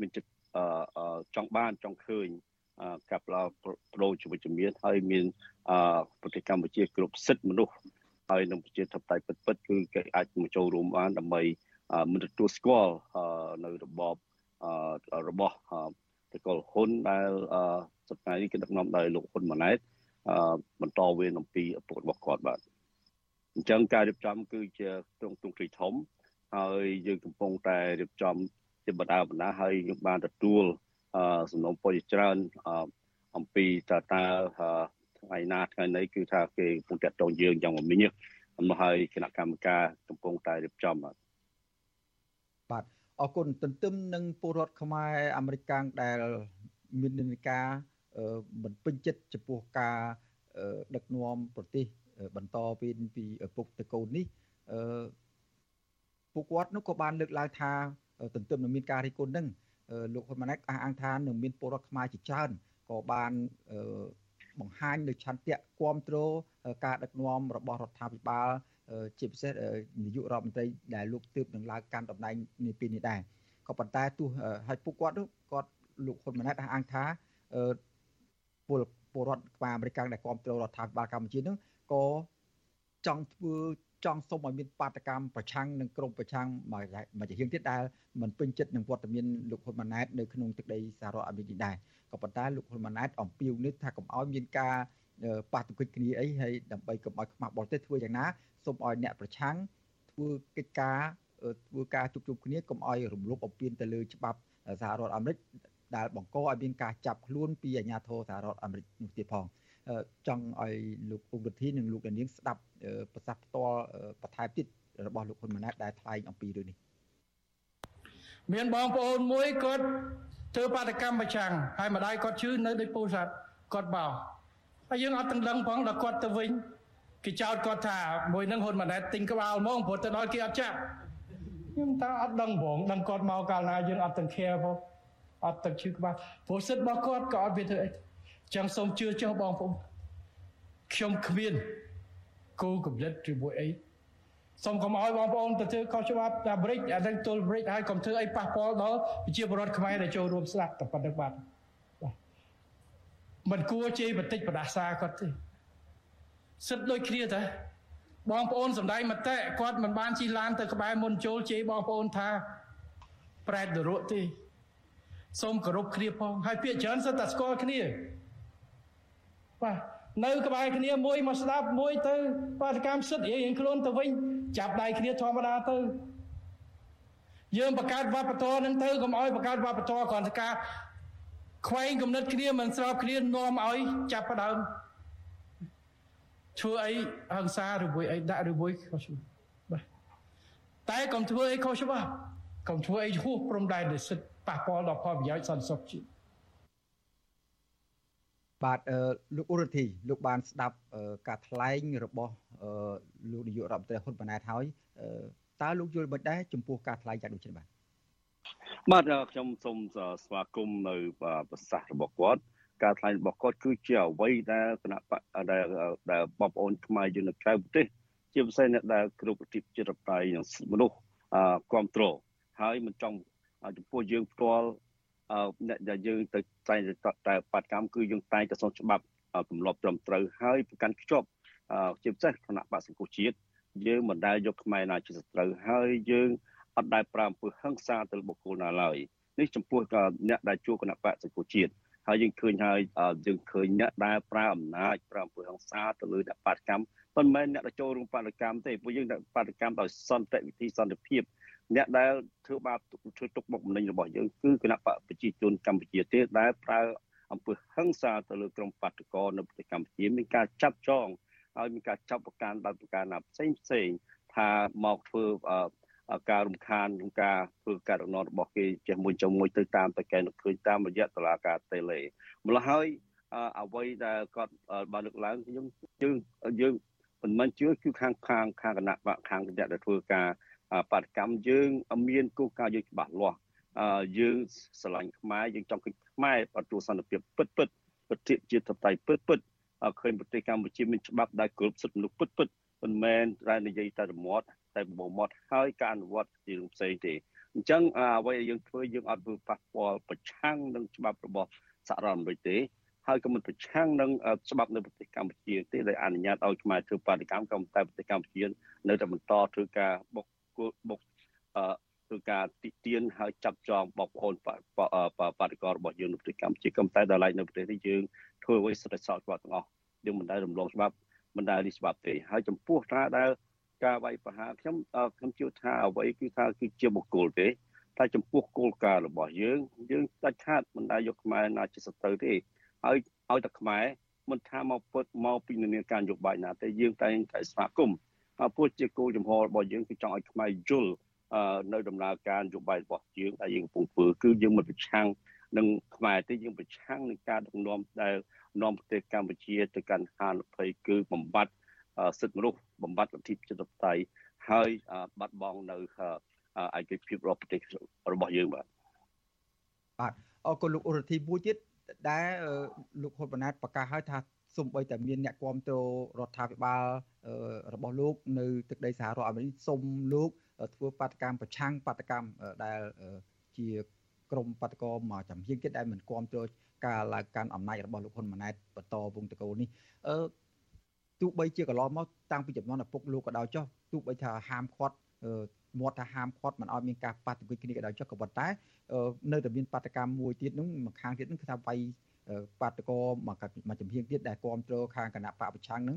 មានចិត្តចង់បានចង់ឃើញកាប់ឡោប្រដូជីវិតជំនាញហើយមានប្រទេសកម្ពុជាគ្រប់សិទ្ធិមនុស្សហើយនឹងប្រជាធិបតេយ្យពិតៗគឺគេអាចមកចូលរួមបានដើម្បីមិនទទួលស្គាល់នៅរបបរបស់តកលហ៊ុនដែលសប្តាហ៍នេះគេដឹកនាំដោយលោកហ៊ុនម៉ាណែត បន្តវេនអំពីឪពុករបស់គាត់បាទអញ្ចឹងការរៀបចំគឺជាទ្រង់ទ្រង់ទ្រីធំហើយយើងកំពុងតែរៀបចំជាបណ្ដាបណ្ដាហើយយើងបានទទួលសំណុំពរជាច្រើនអំពីតើតើថ្ងៃណាថ្ងៃណីគឺថាគេកំពុងតាក់ទងយើងយ៉ាងមមាញឹកមកហើយគណៈកម្មការកំពុងតែរៀបចំបាទបាទអរគុណទន្ទឹមនឹងពលរដ្ឋខ្មែរអាមេរិកកាំងដែលមាននិន្នាការ មិនពេញចិត្តចំពោះការដឹកនាំប្រទេសបន្តពីពីពុកតកូននេះពួកគាត់នោះក៏បានលើកឡើងថាទន្ទឹមនឹងមានការរិះគន់នឹងលោកហ៊ុនម៉ាណែតអះអាងថានឹងមានពលរដ្ឋខ្មែរជាច្រើនក៏បានបង្ហាញនៅឆន្ទៈគ្រប់គ្រងការដឹកនាំរបស់រដ្ឋាភិបាលជាពិសេសនាយករដ្ឋមន្ត្រីដែលលោកទើបនឹងឡើងកាន់តំណែងនាពេលនេះដែរក៏ប៉ុន្តែទោះឲ្យពួកគាត់គាត់លោកហ៊ុនម៉ាណែតអះអាងថា ពលពលរដ្ឋខ្មែរអាមេរិកដែលគ្រប់គ្រងរដ្ឋាភិបាលកម្ពុជានឹងក៏ចង់ធ្វើចង់សុំឲ្យមានបាតកម្មប្រឆាំងនឹងក្រមប្រឆាំងមួយជាហៀងទៀតដែលមិនពេញចិត្តនឹងវត្តមានលោកហ៊ុនម៉ាណែតនៅក្នុងទឹកដីសហរដ្ឋអាមេរិកនេះដែរក៏ប៉ុន្តែលោកហ៊ុនម៉ាណែតអំពាវនាវថាកុំឲ្យមានការប៉ះទង្គិចគ្នាអីហើយដើម្បីកុំឲ្យខ្មាស់បរទេសធ្វើយ៉ាងណាសូមឲ្យអ្នកប្រឆាំងធ្វើកិច្ចការធ្វើការជួបជុំគ្នាកុំឲ្យរំលោភបំពានទៅលើច្បាប់សហរដ្ឋអាមេរិក ដែលបង្កឲ្យមានការចាប់ខ្លួនពីអាជ្ញាធរសហរដ្ឋអាមេរិកនោះទៀតផងចង់ឲ្យលោកពុកវិធីនិងលោកដានៀងស្ដាប់ប្រសាសន៍ផ្ទាល់បន្ថែមទៀតរបស់លោកហ៊ុនម៉ាណែតដែលថ្លែងអំពីរឿងនេះមានបងប្អូនមួយគាត់ធ្វើបាតកម្មប្រឆាំងហើយម្ដាយគាត់ឈឺនៅដូចពូសាត់គាត់បោហើយយើងអត់ទាំងដឹងផងដល់គាត់ទៅវិញគេចោទគាត់ថាមួយនឹងហ៊ុនម៉ាណែតទិញក្បាលហ្មងព្រោះទៅដល់គេអត់ចាប់ខ្ញុំតើអត់ដឹងផងដឹងគាត់មកកាលណាយើងអត់ទាំង care ផង អត់ទឹកឈឺក្បាលព្រោះសិទ្ធិរបស់គាត់ក៏អត់វាធ្វើអីចឹងសូមជឿចុះបងប្អូនខ្ញុំគ្មានគោលកំណត់ជាមួយអីសូមកុំឲ្យបងប្អូនទៅធ្វើខុសច្បាប់អាមេរិកអានឹងទល់អាមេរិកហើយកុំធ្វើអីប៉ះពាល់ដល់ប្រជាពលរដ្ឋខ្មែរដែលចូលរួមស្ដាប់តែប៉ុណ្្នឹងបាទមិនគួរជេរបតិចបដាសាគាត់ទេសិទ្ធដូចគ្នាតាបងប្អូនសំដែងមតិគាត់មិនបានជិះឡានទៅក្បែរមុនចូលជេរបងប្អូនថាប្រែតនរកទេ សូមគោរពគ្នាផងហើយពាក្យច្រើនសិតតែស្គាល់គ្នាបាទនៅក្បែរគ្នាមួយមកស្ដាប់មួយទៅបាតកម្មសិទ្ធិរៀងខ្លួនទៅវិញចាប់ដៃគ្នាធម្មតាទៅយើងបង្កើតវប្បធម៌នឹងទៅកុំឲ្យបង្កើតវប្បធម៌គ្រាន់តែការខ្វែងគំនិតគ្នាមិនស្របគ្នានាំឲ្យចាប់ផ្ដើមធ្វើអីហង្សាឬមួយអីដាក់ឬមួយខុសច្បាប់បាទតែកុំធ្វើអីខុសច្បាប់កុំធ្វើអីហួសព្រំដែននៃសិទ្ធិ ប៉ះពាល់ដល់ផលប្រយោជន៍សន្តិសុខជាតិបាទលោកអ៊ុរធីលោកបានស្ដាប់ការថ្លែងរបស់លោកនាយករដ្ឋមន្ត្រីហ៊ុនម៉ាណែតហើយតើលោកយល់មិនដែរចំពោះការថ្លែងយ៉ាងដូចនេះបាទបាទខ្ញុំសូមស្វាគមន៍នៅប្រសាសន៍របស់គាត់ការថ្លែងរបស់គាត់គឺជាអ្វីដែលគណៈដែលដែលបងប្អូនខ្មែរយើងនៅក្រៅប្រទេសជាពិសេសអ្នកដែលគ្រប់ប្រទេសជាតិបតៃនិងមនុស្សគ្រប់គ្រងហើយមិនចង់ ចំពោះយើងផ្ទាល់អ្នកដែលយើងទៅតែតែបាតកម្មគឺយើងតែងតែសុំច្បាប់ទម្លាប់ត្រឹមត្រូវហើយប្រកាន់ខ្ជាប់ជាពិសេសគណៈបកសង្គមជាតិយើងមិនដែលយកខ្មែរណាជាសត្រូវហើយយើងអត់ដែលប្រើអំពើហិង្សាទៅបុគ្គលណាឡើយនេះចំពោះអ្នកដែលជួគណៈបកសង្គមជាតិហើយយើងឃើញហើយយើងឃើញអ្នកដែលប្រើអំណាចប្រើអំពើហិង្សាទៅលើអ្នកបាតកម្មមិនមែនអ្នកដែលចូលរួមបាតកម្មទេពួកយើងបាតកម្មដោយសន្តិវិធីសន្តិភាព អ្នកដែលធ្វើបាបធ្វើទុកបុកម្នេញរបស់យើងគឺគណៈបកប្រជាជនកម្ពុជាទេដែលប្រើអំពើហិង្សាទៅលើក្រុមបាតកោនៅប្រទេសកម្ពុជាមានការចាប់ចងហើយមានការចាប់ប្រកាន់ដោយប្រការណាផ្សេងផ្សេងថាមកធ្វើការរំខានក្នុងការធ្វើការរំលងរបស់គេចេះមួយចុងមួយទៅតាមតែកែនឹកឃើញតាមរយៈតឡាការតេឡេម្ល៉េះហើយអ្វីដែលគាត់បានលើកឡើងយើងយើងយើងមិនមែនជឿគឺខាងខាងខាងគណៈបកខាងអ្នកដែលធ្វើការ បដកម្មយើងមានគោលការណ៍យើងច្បាស់លាស់យើងស្រឡាញ់ខ្មែរយើងចង់ឃើញខ្មែរទទួលសន្តិភាពពិតពិតប្រទេសជាធិបតេយ្យពិតពិតឃើញប្រទេសកម្ពុជាមានច្បាប់ដែលគោរពសិទ្ធិមនុស្សពិតពិតមិនមែនតែនិយាយតែរមាត់តែបបោមាត់ហើយការអនុវត្តជារឿងផ្សេងទេអញ្ចឹងអ្វីដែលយើងធ្វើយើងអត់ធ្វើប៉ះពាល់ប្រឆាំងនឹងច្បាប់របស់សហរដ្ឋអាមេរិកទេហើយក៏មិនប្រឆាំងនឹងច្បាប់នៅប្រទេសកម្ពុជាទេដែលអនុញ្ញាតឲ្យខ្មែរធ្វើបាតកម្មក៏តែប្រទេសកម្ពុជានៅតែបន្តធ្វើការបុក បុកអឺធ្វើការទីទានហើយចាប់ចងបងប្អូនបាតកោរបស់យើងនៅប្រទេសកម្ពុជាក៏តែដល់ឡែកនៅប្រទេសនេះយើងធ្វើអ្វីសិទ្ធិសោតច្បាប់ទាំងអស់យើងមិនដែលរំលងច្បាប់មិនដែលនេះច្បាប់ទេហើយចំពោះថាដែលការវាយប្រហារខ្ញុំខ្ញុំជឿថាអ្វីគឺថាគឺជាបុគ្គលទេតែចំពោះគោលការណ៍របស់យើងយើងដាច់ខាតមិនដែលយកខ្មែរណាជាសត្រូវទេហើយឲ្យតែខ្មែរមិនថាមកពុតមកពីនានាការនយោបាយណាទេយើងតែងតែស្វាគមន៍ ព្រោះជាគោលចំហរបស់យើងគឺចង់ឲ្យខ្មែរយល់នៅដំណើរការនយោបាយរបស់យើងដែលយើងកំពុងធ្វើគឺយើងមិនប្រឆាំងនឹងខ្មែរទេយើងប្រឆាំងនឹងការដឹកនាំដែលនាំប្រទេសកម្ពុជាទៅកាន់ហានិភ័យគឺបំបត្តិសិទ្ធិមនុស្សបំបត្តិលទ្ធិប្រជាធិបតេយ្យហើយបាត់បង់នៅឯកភាពរបស់ប្រទេសរបស់យើងបាទបាទអរគុណលោកអរធីមួយទៀតដែលលោកហ៊ុនម៉ាណែតប្រកាសឲ្យថា សូម្បីតែមានអ្នកគ្រប់គ្រងរដ្ឋាភិបាលរបស់លោកនៅទឹកដីសហរដ្ឋអាមេរិកសូមលោកធ្វើបាតកម្មប្រឆាំងបាតកម្មដែលជាក្រមបាតកោមកចំហៀងទៀតដែលមិនគ្រប់គ្រងការឡើងកាន់អំណាចរបស់លោកហ៊ុនម៉ាណែតបន្តវងតកូលនេះអឺទោះបីជាកន្លងមកតាំងពីចំនួនឪពុកលោកក៏ដោយចុះទោះបីថាហាមឃាត់មាត់ថាហាមឃាត់មិនឲ្យមានការប៉ះទង្គិចគ្នាក៏ដោយចុះក៏ប៉ុន្តែនៅតែមានបាតកម្មមួយទៀតនោះមួយខាងទៀតនោះគឺថាវាយ បាតកោមកមកចំហៀងទៀតដែលគ្រប់គ្រងខាងគណៈបកប្រឆាំងនឹង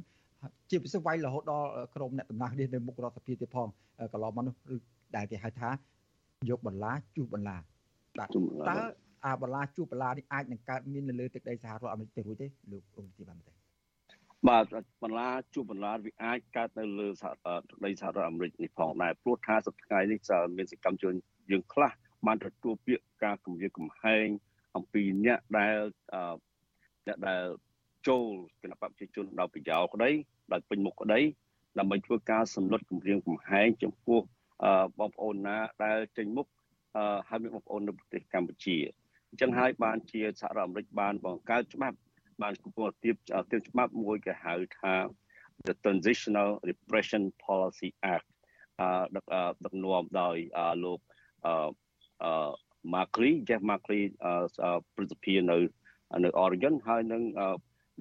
ជាពិសេសវាយរហូតដល់ក្រមអ្នកតំណាងនេះនៅមុខរដ្ឋសភាទៀតផងកន្លងមកនោះឬដែលគេហៅថាយកបន្លាជួសបន្លាបាទតើអាបន្លាជួសបន្លានេះអាចនឹងកើតមាននៅលើទឹកដីសហរដ្ឋអាមេរិកទៅរួចទេលោកអង្គទីបានទេបាទបន្លាជួបបន្លាវាអាចកើតនៅលើទឹកដីសហរដ្ឋអាមេរិកនេះផងដែរព្រោះថាសប្តាហ៍នេះមានសកម្មជនយើងខ្លះបានទទួលពាក្យការគម្រាមកំហែង អំពីអ្នកដែលអ្នកដែលចូលគណៈបព្វជិជនដោយប្រយោលក្តីដោយពេញមុខក្តីដើម្បីធ្វើការសម្លុតគម្រាមកំហែងចំពោះបងប្អូនណាដែលចេញមុខហើយមានបងប្អូននៅប្រទេសកម្ពុជាអញ្ចឹងហើយបានជាសហរដ្ឋអាមេរិកបានបង្កើតច្បាប់បានកំពុងទៀបទៀបច្បាប់មួយគេហៅថា the Transitional Repression Policy Act អឺដឹកដឹកនាំដោយលោកអឺ Markley Jeff Markley ប្រសិទ្ធភាពនៅនៅ Oregon ហើយនឹង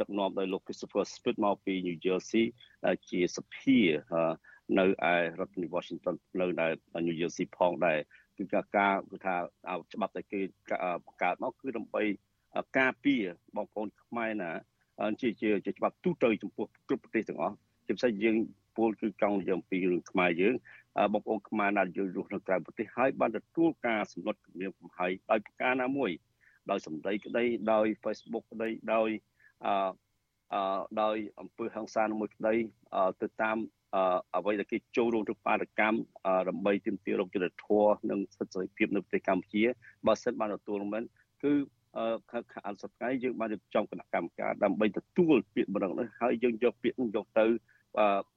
ដឹកនាំដោយលោក Christopher Smith មកពី New Jersey ជាសភានៅឯរដ្ឋធានី Washington នៅនៅ New Jersey ផងដែរគឺការគឺថាច្បាប់ដែលគេបង្កើតមកគឺដើម្បីការពារបងប្អូនខ្មែរណាជាជាជាច្បាប់ទូទៅចំពោះគ្រប់ប្រទេសទាំងអស់ជាពិសេសយើង ពលគឺកង់យើងពីរឿងខ្មែរយើងបងប្អូនខ្មែរណាយើងរស់នៅក្រៅប្រទេសហើយបានទទួលការសម្លុតគម្រាមកំហែងដោយប្រការណាមួយដោយសម្ដីក្តីដោយ Facebook ក្តីដោយអឺអឺដោយអង្គើហ ংস ាមួយក្តីទៅតាមអ្វីដែលគេចូលរួមក្នុងបាតកម្មដើម្បីទាមទាររកយុត្តិធម៌និងសិទ្ធិសេរីភាពនៅប្រទេសកម្ពុជាបើសិនបានទទួលមែនគឺខាងអន្តរថ្ងៃយើងបានរៀបចំគណៈកម្មការដើម្បីទទួលពាក្យម្ដងនេះហើយយើងយកពាក្យនេះយកទៅ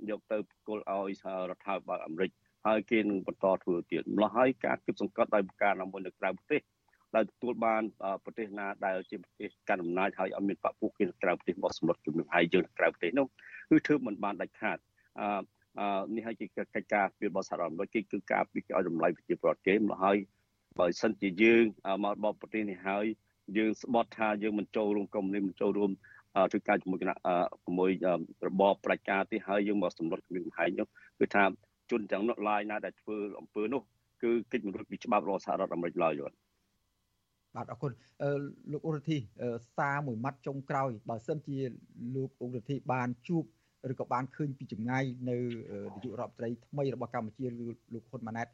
យកទៅគល់ឲ្យរដ្ឋាភិបាលអាមេរិកហើយគេនឹងបន្តធ្វើទៀតម្ល៉េះហើយការគិតសង្កត់ដោយការណាមួយនៅក្រៅប្រទេសដែលទទួលបានប្រទេសណាដែលជាប្រទេសកាន់អំណាចហើយអត់មានបពុះគេនៅក្រៅប្រទេសមកសម្លុតជំនួសឲ្យយើងនៅក្រៅប្រទេសនោះគឺធ្វើមិនបានដាច់ខាតអឺនេះហើយជាកិច្ចការពីរបស់សហរដ្ឋអាមេរិកគេគឺការពីឲ្យតម្លៃប្រជាពលរដ្ឋគេមកហើយបើសិនជាយើងមកបបប្រទេសនេះហើយយើងស្បត់ថាយើងមិនចូលរួមកុំនេះមិនចូលរួម ធ្វើការជាមួយគណៈជាមួយរបបប្រជាការទេហើយយើងមកសម្លុតគម្រិតកំហែងនោះគឺថាជនទាំងនោះឡាយណាដែលធ្វើអំពើនោះគឺកិច្ចមិនរួចពីច្បាប់របស់សហរដ្ឋអាមេរិកឡើយយល់បាទអរគុណលោកអ៊ុរធីសារមួយម៉ាត់ចុងក្រោយបើសិនជាលោកអ៊ុរធីបានជួបឬក៏បានឃើញពីចម្ងាយនៅនាយករដ្ឋមន្ត្រីថ្មីរបស់កម្ពុជាលោកហ៊ុនម៉ាណែត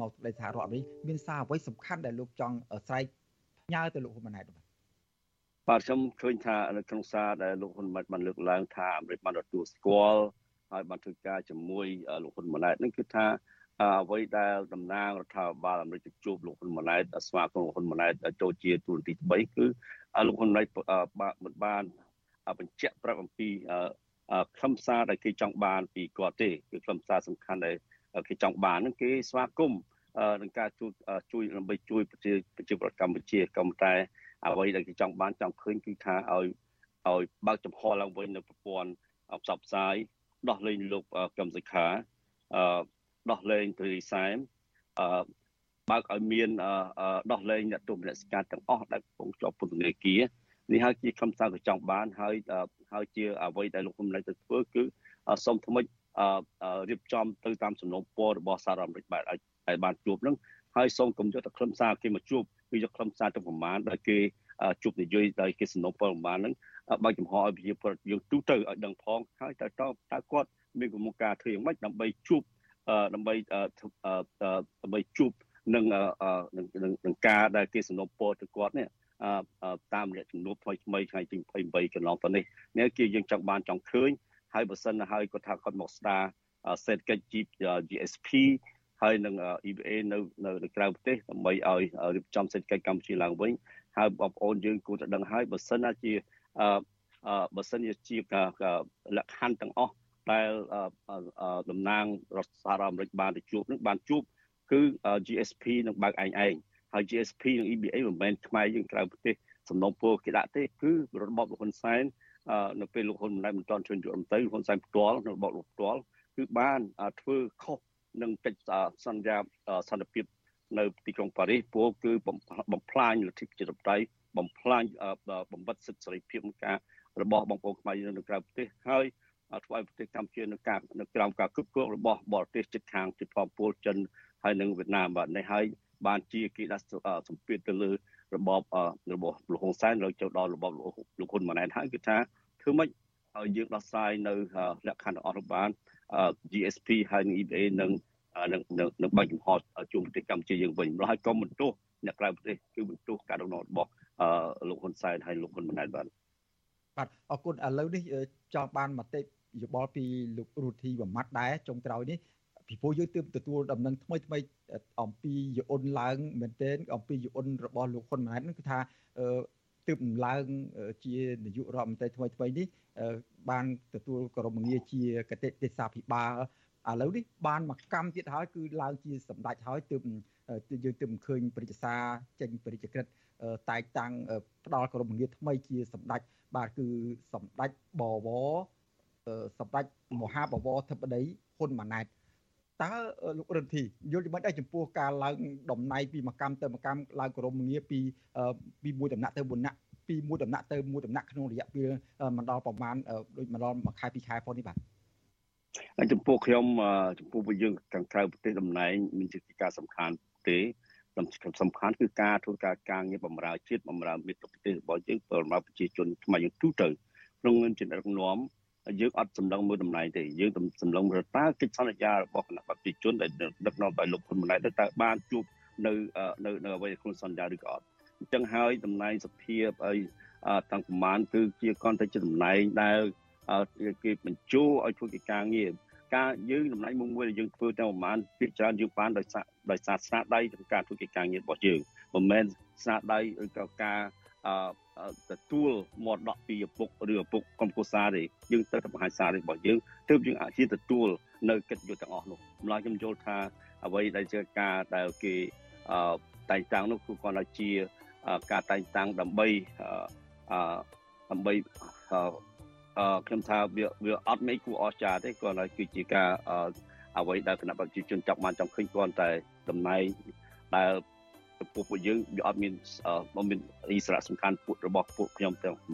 មកទៅសហរដ្ឋអាមេរិកមានសារអ្វីសំខាន់ដែលលោកចង់ស្រែកផ្ញើទៅលោកហ៊ុនម៉ាណែតបាទ បាទខ្ញុំឃើញថានៅក្នុងសារដែលលោកហ៊ុនម៉ាណែតបានលើកឡើងថាអាមេរិកបានទទួលស្គាល់ហើយបានធ្វើការជាមួយលោកហ៊ុនម៉ាណែតនឹងគឺថាអ្វីដែលតំណាងរដ្ឋាភិបាលអាមេរិកជួបលោកហ៊ុនម៉ាណែតស្វាគមន៍លោកហ៊ុនម៉ាណែតចូលជាទូរទស្សន៍ទី3គឺលោកហ៊ុនម៉ាណែតមិនបានបញ្ជាក់ប្រាប់អំពីខ្លឹមសារដែលគេចង់បានពីគាត់ទេគឺខ្លឹមសារសំខាន់ដែលគេចង់បានហ្នឹងគេស្វាគមន៍នឹងការជួយជួយដើម្បីជួយប្រជាប្រជាប្រដ្ឋកម្ពុជាក៏តែ អ្វីដែលគេចង់បានចង់ឃើញគឺថាឲ្យឲ្យបើកចំហឡើងវិញនៅប្រព័ន្ធផ្សព្វផ្សាយដោះលែងលោកកឹមសុខាអឺដោះលែងទ្រីសែមអឺបើកឲ្យមានដោះលែងអ្នកទោសមនសិការទាំងអស់ដែលកំពុងជាប់ពន្ធនាគារនេះហើយជាខ្លឹមសារក៏ចង់បានហើយហើយជាអ្វីដែលលោកហ៊ុនម៉ាណែតទៅធ្វើគឺសូមថ្មិចរៀបចំទៅតាមសំណុំពររបស់សហរដ្ឋអាមេរិកបែបឲ្យបានជួបនឹងហើយសូមកុំយកតែខ្លឹមសារគេមកជួប គឺយកខ្លឹមសារទៅប្រមាណដែលគេជួបនិយាយដោយគេសំណុំពរប្រមាណហ្នឹងបើកចំហឲ្យប្រជាពលរដ្ឋយើងទូទៅឲ្យដឹងផងហើយតើតើគាត់មានគំនិតការធ្វើយ៉ាងម៉េចដើម្បីជួបដើម្បីដើម្បីជួបនឹងនឹងការដែលគេសំណុំពរទៅគាត់នេះតាមរយៈជំនួបថ្មីថ្មីថ្ងៃទី28កន្លងទៅនេះនេះគឺយើងចង់បានចង់ឃើញហើយបើសិនហើយគាត់ថាគាត់មកស្ដារសេដ្ឋកិច្ច GSP ហើយនឹង EBA នៅនៅក្រៅប្រទេសដើម្បីឲ្យរៀបចំសេដ្ឋកិច្ចកម្ពុជាឡើងវិញហើយបងប្អូនយើងគួរតែដឹងហើយបើសិនណាជាបើសិនជាលក្ខខណ្ឌទាំងអស់ដែលតំណាងរដ្ឋសហរដ្ឋអាមេរិកបានទៅជួបនឹងបានជួបគឺ GSP នឹងបើកឯងឯងហើយ GSP និង EBA មិនមែនខ្មែរយើងក្រៅប្រទេសសំណុំពរគេដាក់ទេគឺរបបលោកហ៊ុនសែននៅពេលលោកហ៊ុនម៉ាណែតមិនទាន់ជួយយកអំទៅលោកហ៊ុនសែនផ្ទាល់នៅរបបលោកផ្ទាល់គឺបានធ្វើខុស នឹងកិច្ចសន្យាសន្តិភាពនៅទីក្រុងប៉ារីសព្រោះគឺបំផ្លាញលទ្ធិប្រជាធិបតេយ្យបំផ្លាញបំបត្តិសិទ្ធិសេរីភាពនៃការរបស់បងប្អូនខ្មែរនៅក្រៅប្រទេសហើយធ្វើឲ្យប្រទេសកម្ពុជានៅការនៅក្រោមការគ្រប់គ្រងរបស់បរទេសជិតខាងជាផងពលចិនហើយនិងវៀតណាមបាទនេះហើយបានជាគេដាក់សម្ពាធទៅលើរបបរបស់លោកហ៊ុនសែនលើចូលដល់របបលោកហ៊ុនម៉ាណែតហើយគឺថាធ្វើម៉េចឲ្យយើងដោះស្រាយនៅលក្ខខណ្ឌរបស់បាន GSP ហើយនិង EBA នឹងនឹងនឹងបើកចំហជួបប្រទេសកម្ពុជាយើងវិញម្ល៉េះហើយក៏មិនទោសអ្នកក្រៅប្រទេសគឺមិនទោសការដឹកនាំរបស់លោកហ៊ុនសែនហើយលោកហ៊ុនម៉ាណែតបាទបាទអរគុណឥឡូវនេះចង់បានមតិយោបល់ពីលោករូធីវម៉ាត់ដែរចុងក្រោយនេះពីព្រោះយើងទើបទទួលដំណឹងថ្មីថ្មីអំពីយអ៊ុនឡើងមែនទែនអំពីយអ៊ុនរបស់លោកហ៊ុនម៉ាណែតគឺថា ទើបឡើងជានាយករដ្ឋមន្ត្រីថ្មីថ្មីនេះបានទទួលក្រុមងារជាកតិទេសាភិបាលឥឡូវនេះបានមកកម្មទៀតហើយគឺឡើងជាសម្ដេចហើយទើបយើងទើបឃើញព្រឹត្តិសារចេញព្រឹត្តិក្រិតតែងតាំងផ្ដាល់ក្រុមងារថ្មីជាសម្ដេចបាទគឺសម្ដេចបវរសម្ដេចមហាបវរធិបតីហ៊ុនម៉ាណែត តើលោករន្ធីយល់យ៉ាងម៉េចដែរចំពោះការឡើងតំណែងពីមួយកម្មទៅមួយកម្មឡើងក្រមងារពីពីមួយដំណាក់ទៅមួយដំណាក់ពីមួយដំណាក់ទៅមួយដំណាក់ក្នុងរយៈពេលមិនដល់ប្រហែលដូចមិនដល់មួយខែពីរខែផងនេះបាទហើយចំពោះខ្ញុំចំពោះយើងខាងក្រៅប្រទេសតំណែងមានជាការសំខាន់ទេសំខាន់គឺការធ្វើការការងារបម្រើជាតិបម្រើមិត្តប្រទេសរបស់យើងបម្រើប្រជាជនថ្មីយើងទូទៅក្នុងនាមជាដឹកនាំ យើងអត់សម្លឹងមើលតំណែងទេយើងសម្លឹងមើលតើកិច្ចសន្យារបស់គណៈបព្វជិជនដែលដឹកនាំដោយលោកហ៊ុនម៉ាណែតតើបានជួបនៅនៅនៅអ្វីក្នុងសន្យាឬក៏អត់អញ្ចឹងហើយតំណែងសភាឲ្យតាំងប្រមាណគឺជាកនទៅជាតំណែងដែលគេបញ្ជូឲ្យធ្វើកិច្ចការងារការយើងតំណែងមួយមួយដែលយើងធ្វើតែប្រហែលពីច្រើនយើងបានដោយសារដោយសារស្នាដៃក្នុងការធ្វើកិច្ចការងាររបស់យើងមិនមែនស្នាដៃឬក៏ការអឺ ទទួលមរតកពីឪពុកឬឪពុកក្រុមគ្រួសារទេយើងទៅតែបង្ហាញសាររបស់យើងទើបយើងអាចជាទទួលនៅកិច្ចយុទ្ធទាំងអស់នោះម្ល៉េះខ្ញុំយល់ថាអ្វីដែលជាការដែលគេអឺតែងតាំងនោះគឺគាត់ថាជាការតែងតាំងដើម្បីអឺដើម្បីអឺខ្ញុំថាវាវាអត់មេគួរអស្ចារ្យទេគាត់ថាគឺជាការអ្វីដែលគណៈប្រជាជនចង់បានចង់ឃើញគាត់តែតំណែងដែល ចំពោះពួកយើងវាអត់មានអត់មានអិសរៈសំខាន់ពួករបស់ពួកខ្ញុំទាំង